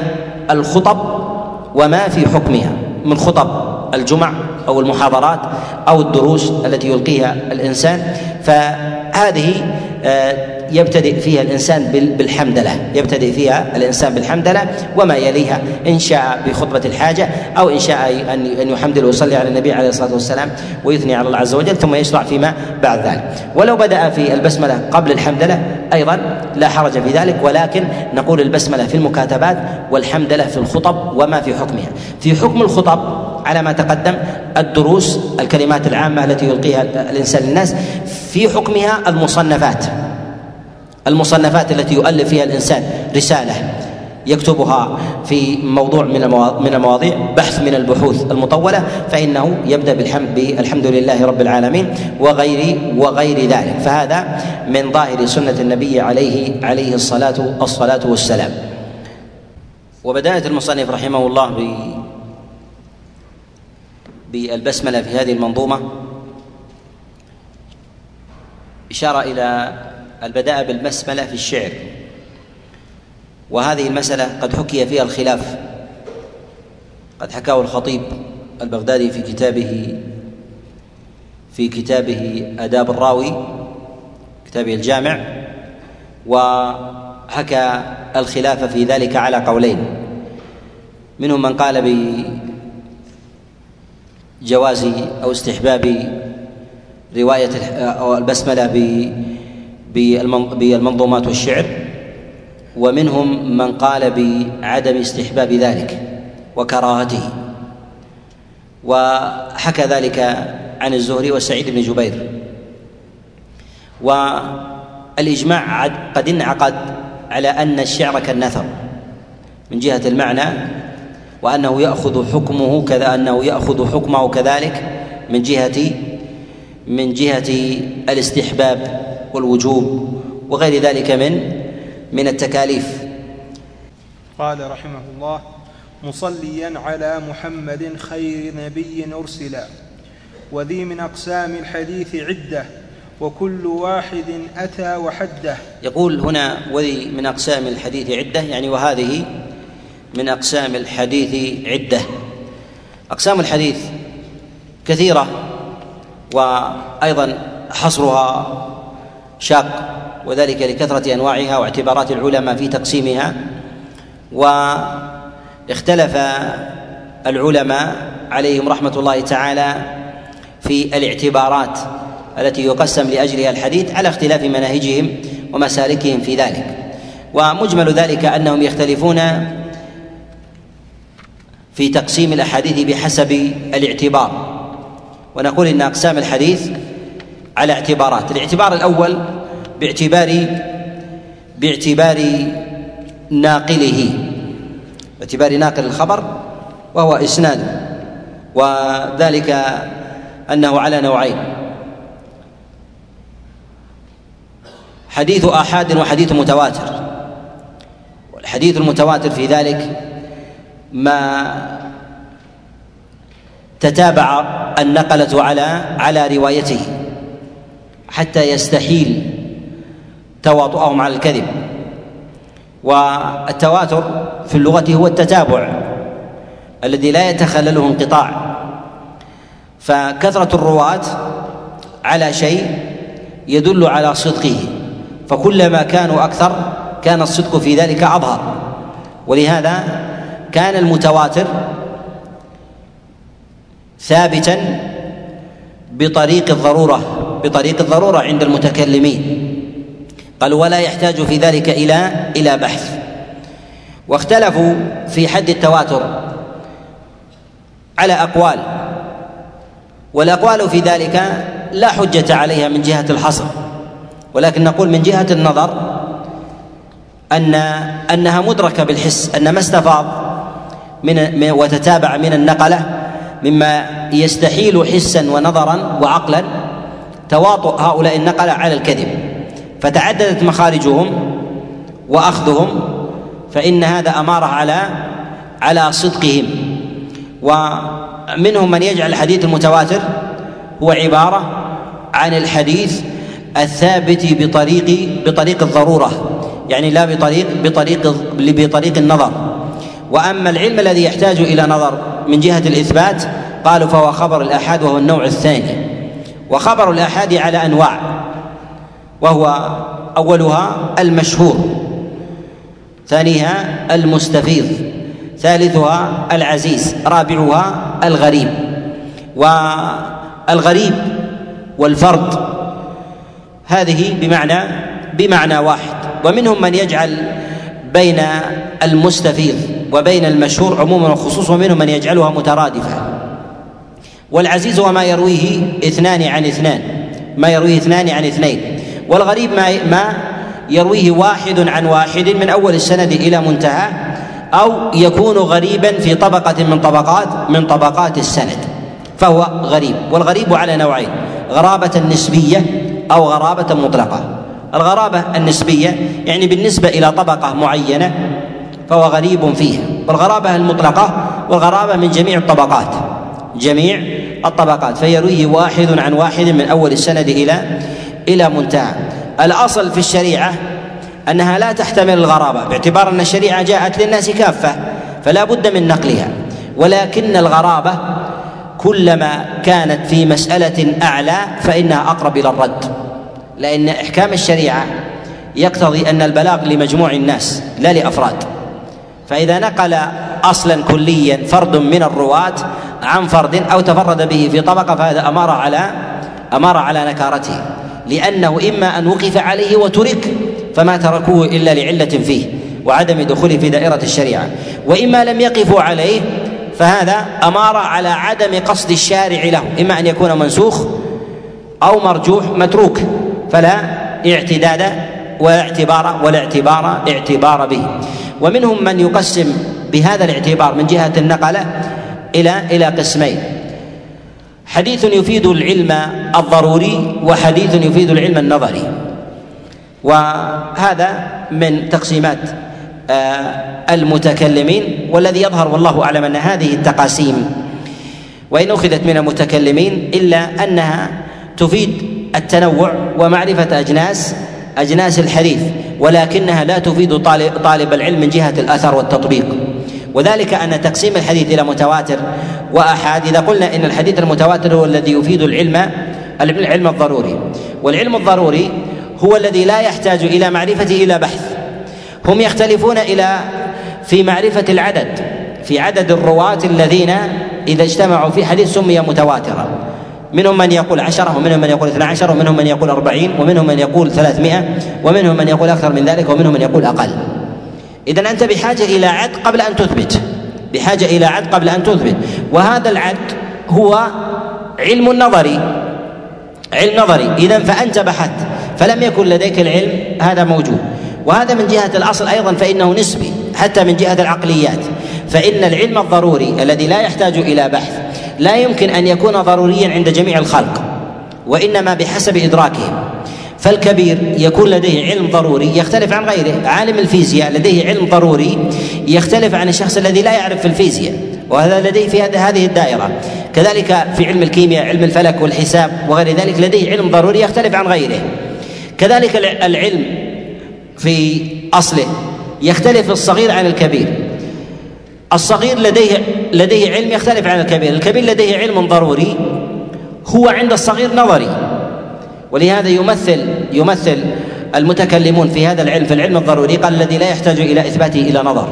الخطب وما في حكمها من خطب الجمع أو المحاضرات أو الدروس التي يلقيها الإنسان فهذه يبتدئ فيها الإنسان بالحمدلة. يبتدئ فيها الإنسان بالحمدلة وما يليها. إن شاء بخطبة الحاجة أو إن شاء أن أن يحمدل ويصلي على النبي عليه الصلاة والسلام ويثني على الله عز وجل ثم يشرع فيما بعد ذلك. ولو بدأ في البسملة قبل الحمدلة أيضا لا حرج في ذلك ولكن نقول البسملة في المكاتبات والحمدلة في الخطب وما في حكمها. في حكم الخطب على ما تقدم الدروس الكلمات العامة التي يلقيها الإنسان للناس في حكمها المصنفات. المصنفات التي يؤلف فيها الإنسان رسالة يكتبها في موضوع من من المواضيع بحث من البحوث المطولة فإنه يبدأ بالحمد بالحمد لله رب العالمين وغير وغير ذلك. فهذا من ظاهر سنة النبي عليه عليه الصلاة الصلاه والسلام. وبداية المصنف رحمه الله ب بالبسملة في هذه المنظومة. إشارة إلى البداء بالبسملة في الشعر. وهذه المسألة قد حكي فيها الخلاف. قد حكاه الخطيب البغدادي في كتابه في كتابه آداب الراوي كتابه الجامع وحكى الخلاف في ذلك على قولين. منهم من قال بجواز أو استحباب رواية أو البسملة بالمنظومات والشعر ومنهم من قال بعدم استحباب ذلك وكراهته. وحكى ذلك عن الزهري وسعيد بن جبير. والإجماع قد انعقد على أن الشعر كالنثر. من جهة المعنى وأنه يأخذ حكمه كذا أنه يأخذ حكمه كذلك من جهة من جهة الاستحباب والوجوب وغير ذلك من من التكاليف. قال رحمه الله مصليا على محمد خير نبي ارسلا وذي من أقسام الحديث عدة وكل واحد أتى وحده. يقول هنا وذي من أقسام الحديث عدة يعني وهذه من أقسام الحديث عدة. أقسام الحديث كثيرة وأيضا حصرها شاق وذلك لكثرة أنواعها واعتبارات العلماء في تقسيمها. واختلف العلماء عليهم رحمة الله تعالى في الاعتبارات التي يقسم لأجلها الحديث على اختلاف مناهجهم ومسالكهم في ذلك. ومجمل ذلك أنهم يختلفون في تقسيم الأحاديث بحسب الاعتبار. ونقول إن أقسام الحديث على اعتبارات. الاعتبار الأول باعتبار باعتبار ناقله. باعتبار ناقل الخبر وهو إسناد. وذلك أنه على نوعين. حديث آحاد وحديث متواتر. والحديث المتواتر في ذلك ما تتابع النقلة على على روايته حتى يستحيل تواطؤهم على الكذب. والتواتر في اللغة هو التتابع الذي لا يتخلله انقطاع. فكثرة الرواة على شيء يدل على صدقه فكلما كانوا أكثر كان الصدق في ذلك أظهر. ولهذا كان المتواتر ثابتا بطريق الضرورة بطريق الضرورة عند المتكلمين. قال ولا يحتاج في ذلك إلى إلى بحث. واختلفوا في حد التواتر على أقوال والأقوال في ذلك لا حجة عليها من جهة الحصر. ولكن نقول من جهة النظر أن أنها مدركة بالحس أن ما استفاض من وتتابع من النقلة مما يستحيل حسا ونظرا وعقلا تواطؤ هؤلاء النقلة على الكذب. فتعددت مخارجهم وأخذهم فإن هذا أمارة على على صدقهم. ومنهم من يجعل الحديث المتواتر هو عبارة عن الحديث الثابت بطريق بطريق الضرورة. يعني لا بطريق بطريق بطريق النظر. وأما العلم الذي يحتاج إلى نظر من جهة الإثبات قالوا فهو خبر الآحاد وهو النوع الثاني. وخبر الآحاد على أنواع وهو أولها المشهور ثانيها المستفيض ثالثها العزيز رابعها الغريب. والغريب والفرد هذه بمعنى بمعنى واحد. ومنهم من يجعل بين المستفيض وبين المشهور عموما وخصوصا ومنهم من يجعلها مترادفة. والعزيز هو ما يرويه اثنان عن اثنان ما يرويه اثنان عن اثنين. والغريب ما ما يرويه واحد عن واحد من أول السند إلى منتهى أو يكون غريبا في طبقة من طبقات من طبقات السند. فهو غريب. والغريب على نوعين غرابة نسبية أو غرابة مطلقة. الغرابة النسبية يعني بالنسبة إلى طبقة معينة فهو غريب فيها والغرابة المطلقة والغرابة من جميع الطبقات. جميع الطبقات. فيرويه واحد عن واحد من أول السند إلى إلى منتهى. الأصل في الشريعة أنها لا تحتمل الغرابة باعتبار أن الشريعة جاءت للناس كافة فلا بد من نقلها. ولكن الغرابة كلما كانت في مسألة أعلى فإنها أقرب إلى الرد. لأن إحكام الشريعة يقتضي أن البلاغ لمجموع الناس لا لأفراد. فإذا نقل أصلا كليا فرد من الرواة عن فرد أو تفرد به في طبقة فهذا أمر على أمر على نكارته لأنه إما أن وقف عليه وترك فما تركوه إلا لعلة فيه وعدم دخوله في دائرة الشريعة وإما لم يقفوا عليه فهذا امار على عدم قصد الشارع له إما أن يكون منسوخ أو مرجوح متروك فلا اعتداد ولا اعتبار ولا اعتبار اعتبار به. ومنهم من يقسم بهذا الاعتبار من جهة النقلة إلى إلى قسمين. حديث يفيد العلم الضروري وحديث يفيد العلم النظري. وهذا من تقسيمات آه، المتكلمين والذي يظهر والله أعلم أن هذه التقاسيم وإن أخذت من المتكلمين إلا أنها تفيد التنوع ومعرفة أجناس أجناس الحديث ولكنها لا تفيد طالب, طالب العلم من جهة الاثر والتطبيق. وذلك أن تقسيم الحديث إلى متواتر. واحاد اذا قلنا إن الحديث المتواتر هو الذي يفيد العلم العلم الضروري. والعلم الضروري هو الذي لا يحتاج إلى معرفته إلى بحث. هم يختلفون إلى في معرفة العدد في عدد الرواة الذين إذا اجتمعوا في حديث سمي متواترا. منهم من يقول عشرة ومنهم من يقول اثنا عشر ومنهم من يقول أربعين ومنهم من يقول ثلاثمائة ومنهم من يقول أكثر من ذلك ومنهم من يقول أقل. إذا أنت بحاجة إلى عد قبل أن تثبت. بحاجة إلى عد قبل أن تثبت. وهذا العد هو علم نظري. علم نظري. إذا فأنت بحثت. فلم يكن لديك العلم هذا موجود. وهذا من جهة الأصل أيضا فإنه نسبي حتى من جهة العقليات. فإن العلم الضروري الذي لا يحتاج إلى بحث لا يمكن أن يكون ضروريا عند جميع الخلق وإنما بحسب إدراكهم. فالكبير يكون لديه علم ضروري يختلف عن غيره عالم الفيزياء لديه علم ضروري يختلف عن الشخص الذي لا يعرف في الفيزياء وهذا لديه في هذه الدائرة. كذلك في علم الكيمياء علم الفلك والحساب وغير ذلك لديه علم ضروري يختلف عن غيره. كذلك العلم في أصله يختلف الصغير عن الكبير. الصغير لديه لديه علم يختلف عن الكبير. الكبير لديه علم ضروري هو عند الصغير نظري. ولهذا يمثل يمثل المتكلمون في هذا العلم في العلم الضروري قال الذي لا يحتاج إلى إثباته إلى نظر.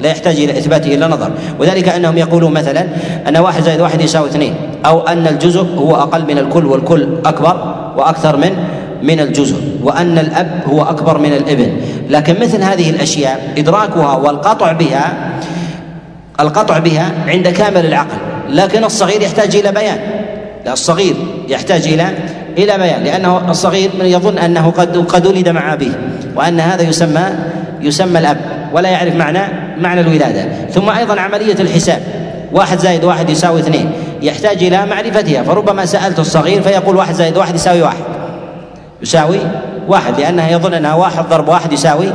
لا يحتاج إلى إثباته إلى نظر. وذلك أنهم يقولون مثلا أن واحد زائد واحد يساوي اثنين أو أن الجزء هو أقل من الكل والكل أكبر وأكثر من من الجزء وأن الأب هو أكبر من الابن. لكن مثل هذه الأشياء إدراكها والقطع بها القطع بها عند كامل العقل لكن الصغير يحتاج إلى بيان. لا الصغير يحتاج إلى إلى بيان لأنه الصغير من يظن أنه قد قد ولد مع أبيه وأن هذا يسمى يسمى الأب ولا يعرف معنى معنى الولادة. ثم أيضا عملية الحساب. واحد زائد واحد يساوي اثنين. يحتاج إلى معرفتها. فربما سألت الصغير فيقول واحد زائد واحد يساوي واحد. يساوي واحد لأنه يظن انها واحد ضرب واحد يساوي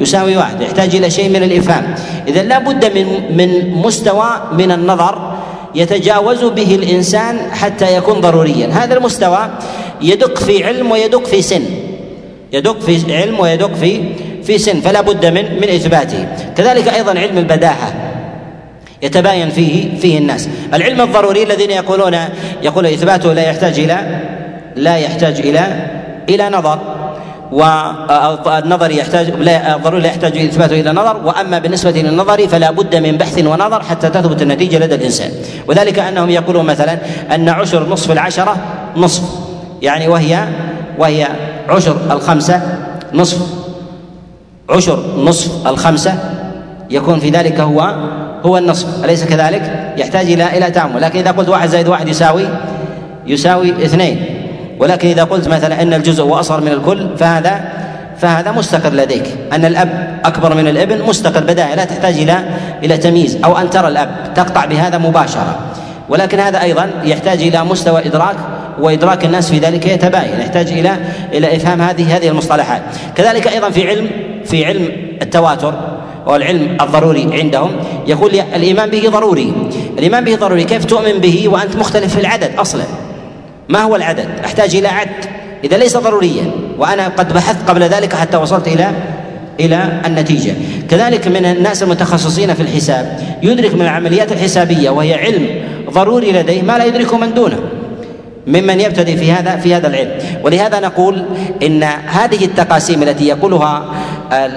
يساوي واحد يحتاج إلى شيء من الإفهام. إذا لا بد من من مستوى من النظر يتجاوز به الإنسان حتى يكون ضروريا. هذا المستوى يدق في علم ويدق في سن. يدق في علم ويدق في في سن فلا بد من من إثباته. كذلك أيضا علم البداهة يتباين فيه فيه الناس. العلم الضروري الذين يقولون يقول إثباته لا يحتاج إلى لا يحتاج إلى إلى نظر. والنظر يحتاج لا ضروري لا يحتاج اثباته إلى نظر وأما بالنسبة للنظر فلا بد من بحث ونظر حتى تثبت النتيجة لدى الإنسان. وذلك أنهم يقولون مثلا أن عشر نصف العشرة نصف يعني وهي وهي عشر الخمسة نصف. عشر نصف الخمسة يكون في ذلك هو هو النصف أليس كذلك؟ يحتاج إلى إلى تأمل، لكن إذا قلت واحد زائد واحد يساوي يساوي اثنين. ولكن إذا قلت مثلا أن الجزء هو أصغر من الكل فهذا فهذا مستقر لديك. أن الأب أكبر من الابن مستقر بداية لا تحتاج إلى إلى تمييز أو أن ترى الأب تقطع بهذا مباشرة. ولكن هذا أيضا يحتاج إلى مستوى إدراك وإدراك الناس في ذلك يتباين. يحتاج إلى إلى إفهام هذه هذه المصطلحات. كذلك أيضا في علم في علم التواتر والعلم الضروري عندهم يقول الإيمان به ضروري. الإيمان به ضروري. كيف تؤمن به وأنت مختلف في العدد أصلا؟ ما هو العدد؟ أحتاج إلى عد. إذا ليس ضروريا وأنا قد بحثت قبل ذلك حتى وصلت إلى إلى النتيجة. كذلك من الناس المتخصصين في الحساب يدرك من العمليات الحسابية وهي علم ضروري لديه ما لا يدركه من دونه. ممن يبتدئ في هذا في هذا العلم. ولهذا نقول إن هذه التقاسيم التي يقولها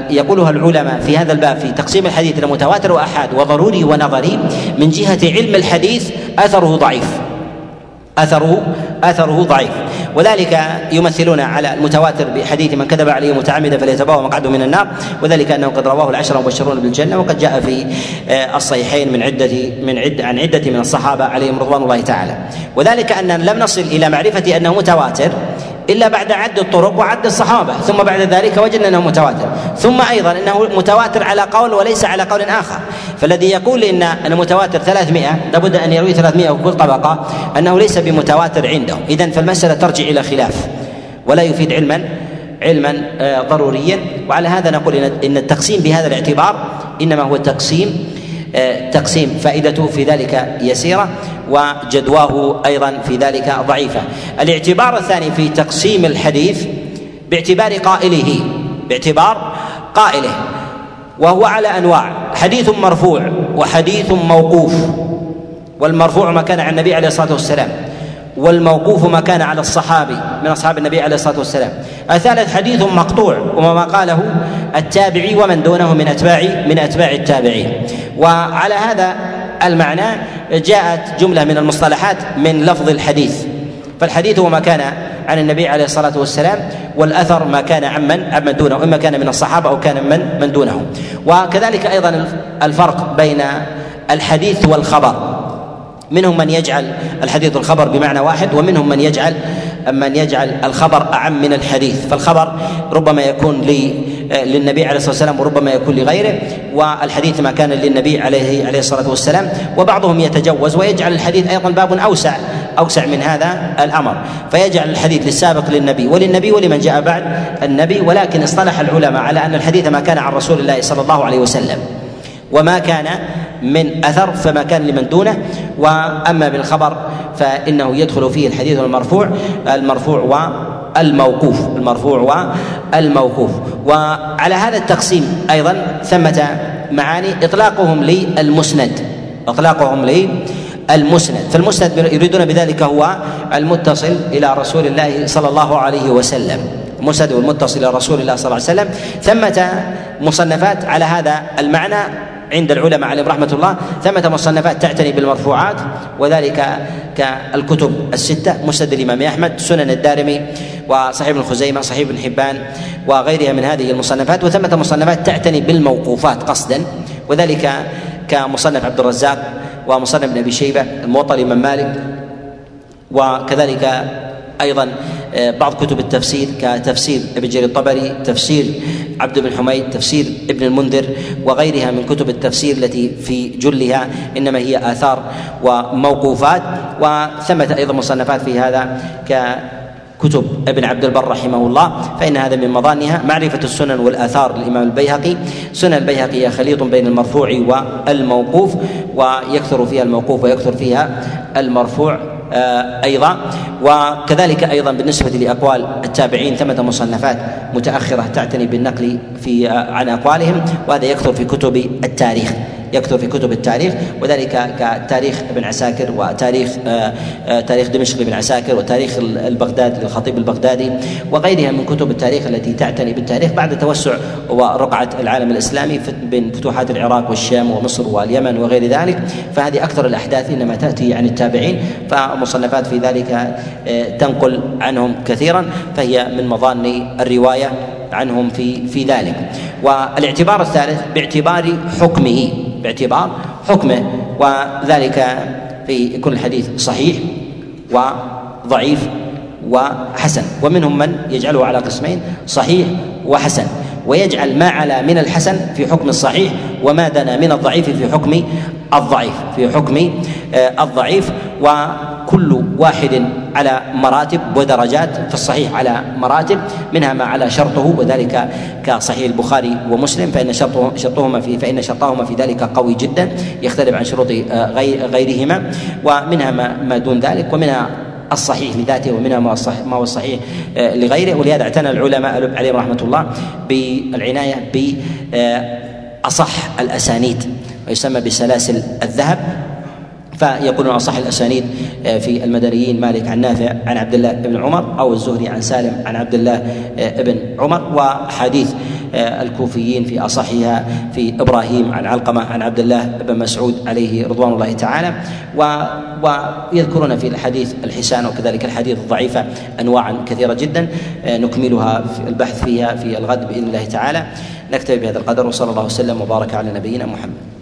يقولها العلماء في هذا الباب في تقسيم الحديث إلى متواتر وأحاد وضروري ونظري من جهة علم الحديث أثره ضعيف. اثره أثره ضعيف. وذلك يمثلون على المتواتر بحديث من كذب عليه متعمدا فليتبوأ مقعده من النار. وذلك أنه قد رواه العشرة المبشرون بالجنة وقد جاء في آه، الصحيحين من عده من عده عن عدة من الصحابة عليهم رضوان الله تعالى. وذلك أن لم نصل إلى معرفة أنه متواتر إلا بعد عد الطرق وعد الصحابة ثم بعد ذلك وجدنا إنه متواتر. ثم أيضا إنه متواتر على قول وليس على قول آخر. فالذي يقول إن المتواتر 300 لابد أن يروي 300 وكل طبقة أنه ليس بمتواتر عندهم. اذا فالمسألة ترجع إلى خلاف. ولا يفيد علما علما آه، ضروريا. وعلى هذا نقول إن التقسيم بهذا الاعتبار إنما هو تقسيم آه، تقسيم فائدته في ذلك يسيرة. وجدواه أيضا في ذلك ضعيفة. الاعتبار الثاني في تقسيم الحديث باعتبار قائله باعتبار قائله وهو على أنواع. حديث مرفوع وحديث موقوف والمرفوع ما كان عن النبي عليه الصلاة والسلام والموقوف ما كان على الصحابي من أصحاب النبي عليه الصلاة والسلام. الثالث حديث مقطوع وما قاله التابعي ومن دونه من أتباع من أتباع التابعين. وعلى هذا المعنى جاءت جملة من المصطلحات من لفظ الحديث. فالحديث هو ما كان عن النبي عليه الصلاة والسلام والأثر ما كان عمن عمن دونه. إما كان من الصحابة أو كان من من دونهم وكذلك أيضا الفرق بين الحديث والخبر. منهم من يجعل الحديث والخبر بمعنى واحد ومنهم من يجعل من يجعل الخبر أعم من الحديث. فالخبر ربما يكون للنبي عليه الصلاة والسلام وربما يكون لغيره والحديث ما كان للنبي عليه عليه الصلاة والسلام وبعضهم يتجوز ويجعل الحديث أيضا باب أوسع أوسع من هذا الأمر. فيجعل الحديث للسابق للنبي وللنبي ولمن جاء بعد النبي ولكن اصطلح العلماء على أن الحديث ما كان عن رسول الله صلى الله عليه وسلم وما كان من أثر فما كان لمن دونه. وأما بالخبر فإنه يدخل فيه الحديث المرفوع المرفوع والموقوف المرفوع والموقوف وعلى هذا التقسيم أيضا ثمة معاني إطلاقهم للمسند إطلاقهم للمسند. فالمسند يريدون بذلك هو المتصل إلى رسول الله صلى الله عليه وسلم. المسند والمتصل إلى رسول الله صلى الله عليه وسلم. ثمة مصنفات على هذا المعنى عند العلماء عليهم رحمة الله. ثمة مصنفات تعتني بالمرفوعات وذلك كالكتب الستة مسند الإمام أحمد سنن الدارمي وصحيح ابن خزيمة صحيح ابن حبان وغيرها من هذه المصنفات. وثمة مصنفات تعتني بالموقوفات قصدا وذلك كمصنف عبد الرزاق ومصنف ابن أبي شيبة الموطأ الإمام مالك وكذلك أيضا آه، بعض كتب التفسير كتفسير ابن جرير الطبري تفسير عبد بن حميد تفسير ابن المنذر وغيرها من كتب التفسير التي في جلها إنما هي آثار وموقوفات وثمة أيضا مصنفات في هذا ك كتب ابن عبد البر رحمه الله. فإن هذا من مظانها معرفة السنن والآثار للإمام البيهقي. سنن البيهقي هي خليط بين المرفوع والموقوف ويكثر فيها الموقوف ويكثر فيها المرفوع. أيضا. وكذلك أيضا بالنسبة لأقوال التابعين ثمة مصنفات متأخرة تعتني بالنقل في آه، عن أقوالهم وهذا يكثر في كتب التاريخ. يكثر في كتب التاريخ وذلك كتاريخ ابن عساكر وتاريخ آه، آه، تاريخ دمشق لابن عساكر وتاريخ البغداد للخطيب البغدادي وغيرها من كتب التاريخ التي تعتني بالتاريخ بعد توسع ورقعة العالم الإسلامي بين فتوحات العراق والشام ومصر واليمن وغير ذلك. فهذه أكثر الأحداث إنما تأتي عن التابعين فمصنفات في ذلك آه، تنقل عنهم كثيرا فهي من مظان الرواية عنهم في في ذلك. والاعتبار الثالث باعتبار حكمه باعتبار حكمه وذلك في كل حديث صحيح وضعيف وحسن. ومنهم من يجعله على قسمين صحيح وحسن. ويجعل ما علا من الحسن في حكم الصحيح وما دنا من الضعيف في حكم الضعيف في حكم آه، الضعيف وكل واحد على مراتب ودرجات في الصحيح على مراتب منها ما على شرطه وذلك كصحيح البخاري ومسلم فإن شرطه شرطهما في فإن شرطهما في ذلك قوي جدا يختلف عن شروط آه، غيرهما ومنها ما دون ذلك ومنها الصحيح لذاته ومنها ما ما هو الصحيح آه، لغيره ولهذا اعتنى العلماء عليهم رحمة الله بالعناية باصح الأسانيد. ويسمى بسلاسل الذهب فيقولون اصح الأسانيد آه، في المدنيين مالك عن نافع عن عبد الله بن عمر أو الزهري عن سالم عن عبد الله آه، بن عمر وحديث آه، الكوفيين في اصحها في إبراهيم عن علقمة عن عبد الله بن مسعود عليه رضوان الله تعالى ويذكرون في الحديث الحسان وكذلك الحديث الضعيفة انواعا كثيرة جدا نكملها في البحث فيها في الغد بإذن الله تعالى. نكتفي بهذا القدر وصلى الله وسلم وبارك على نبينا محمد.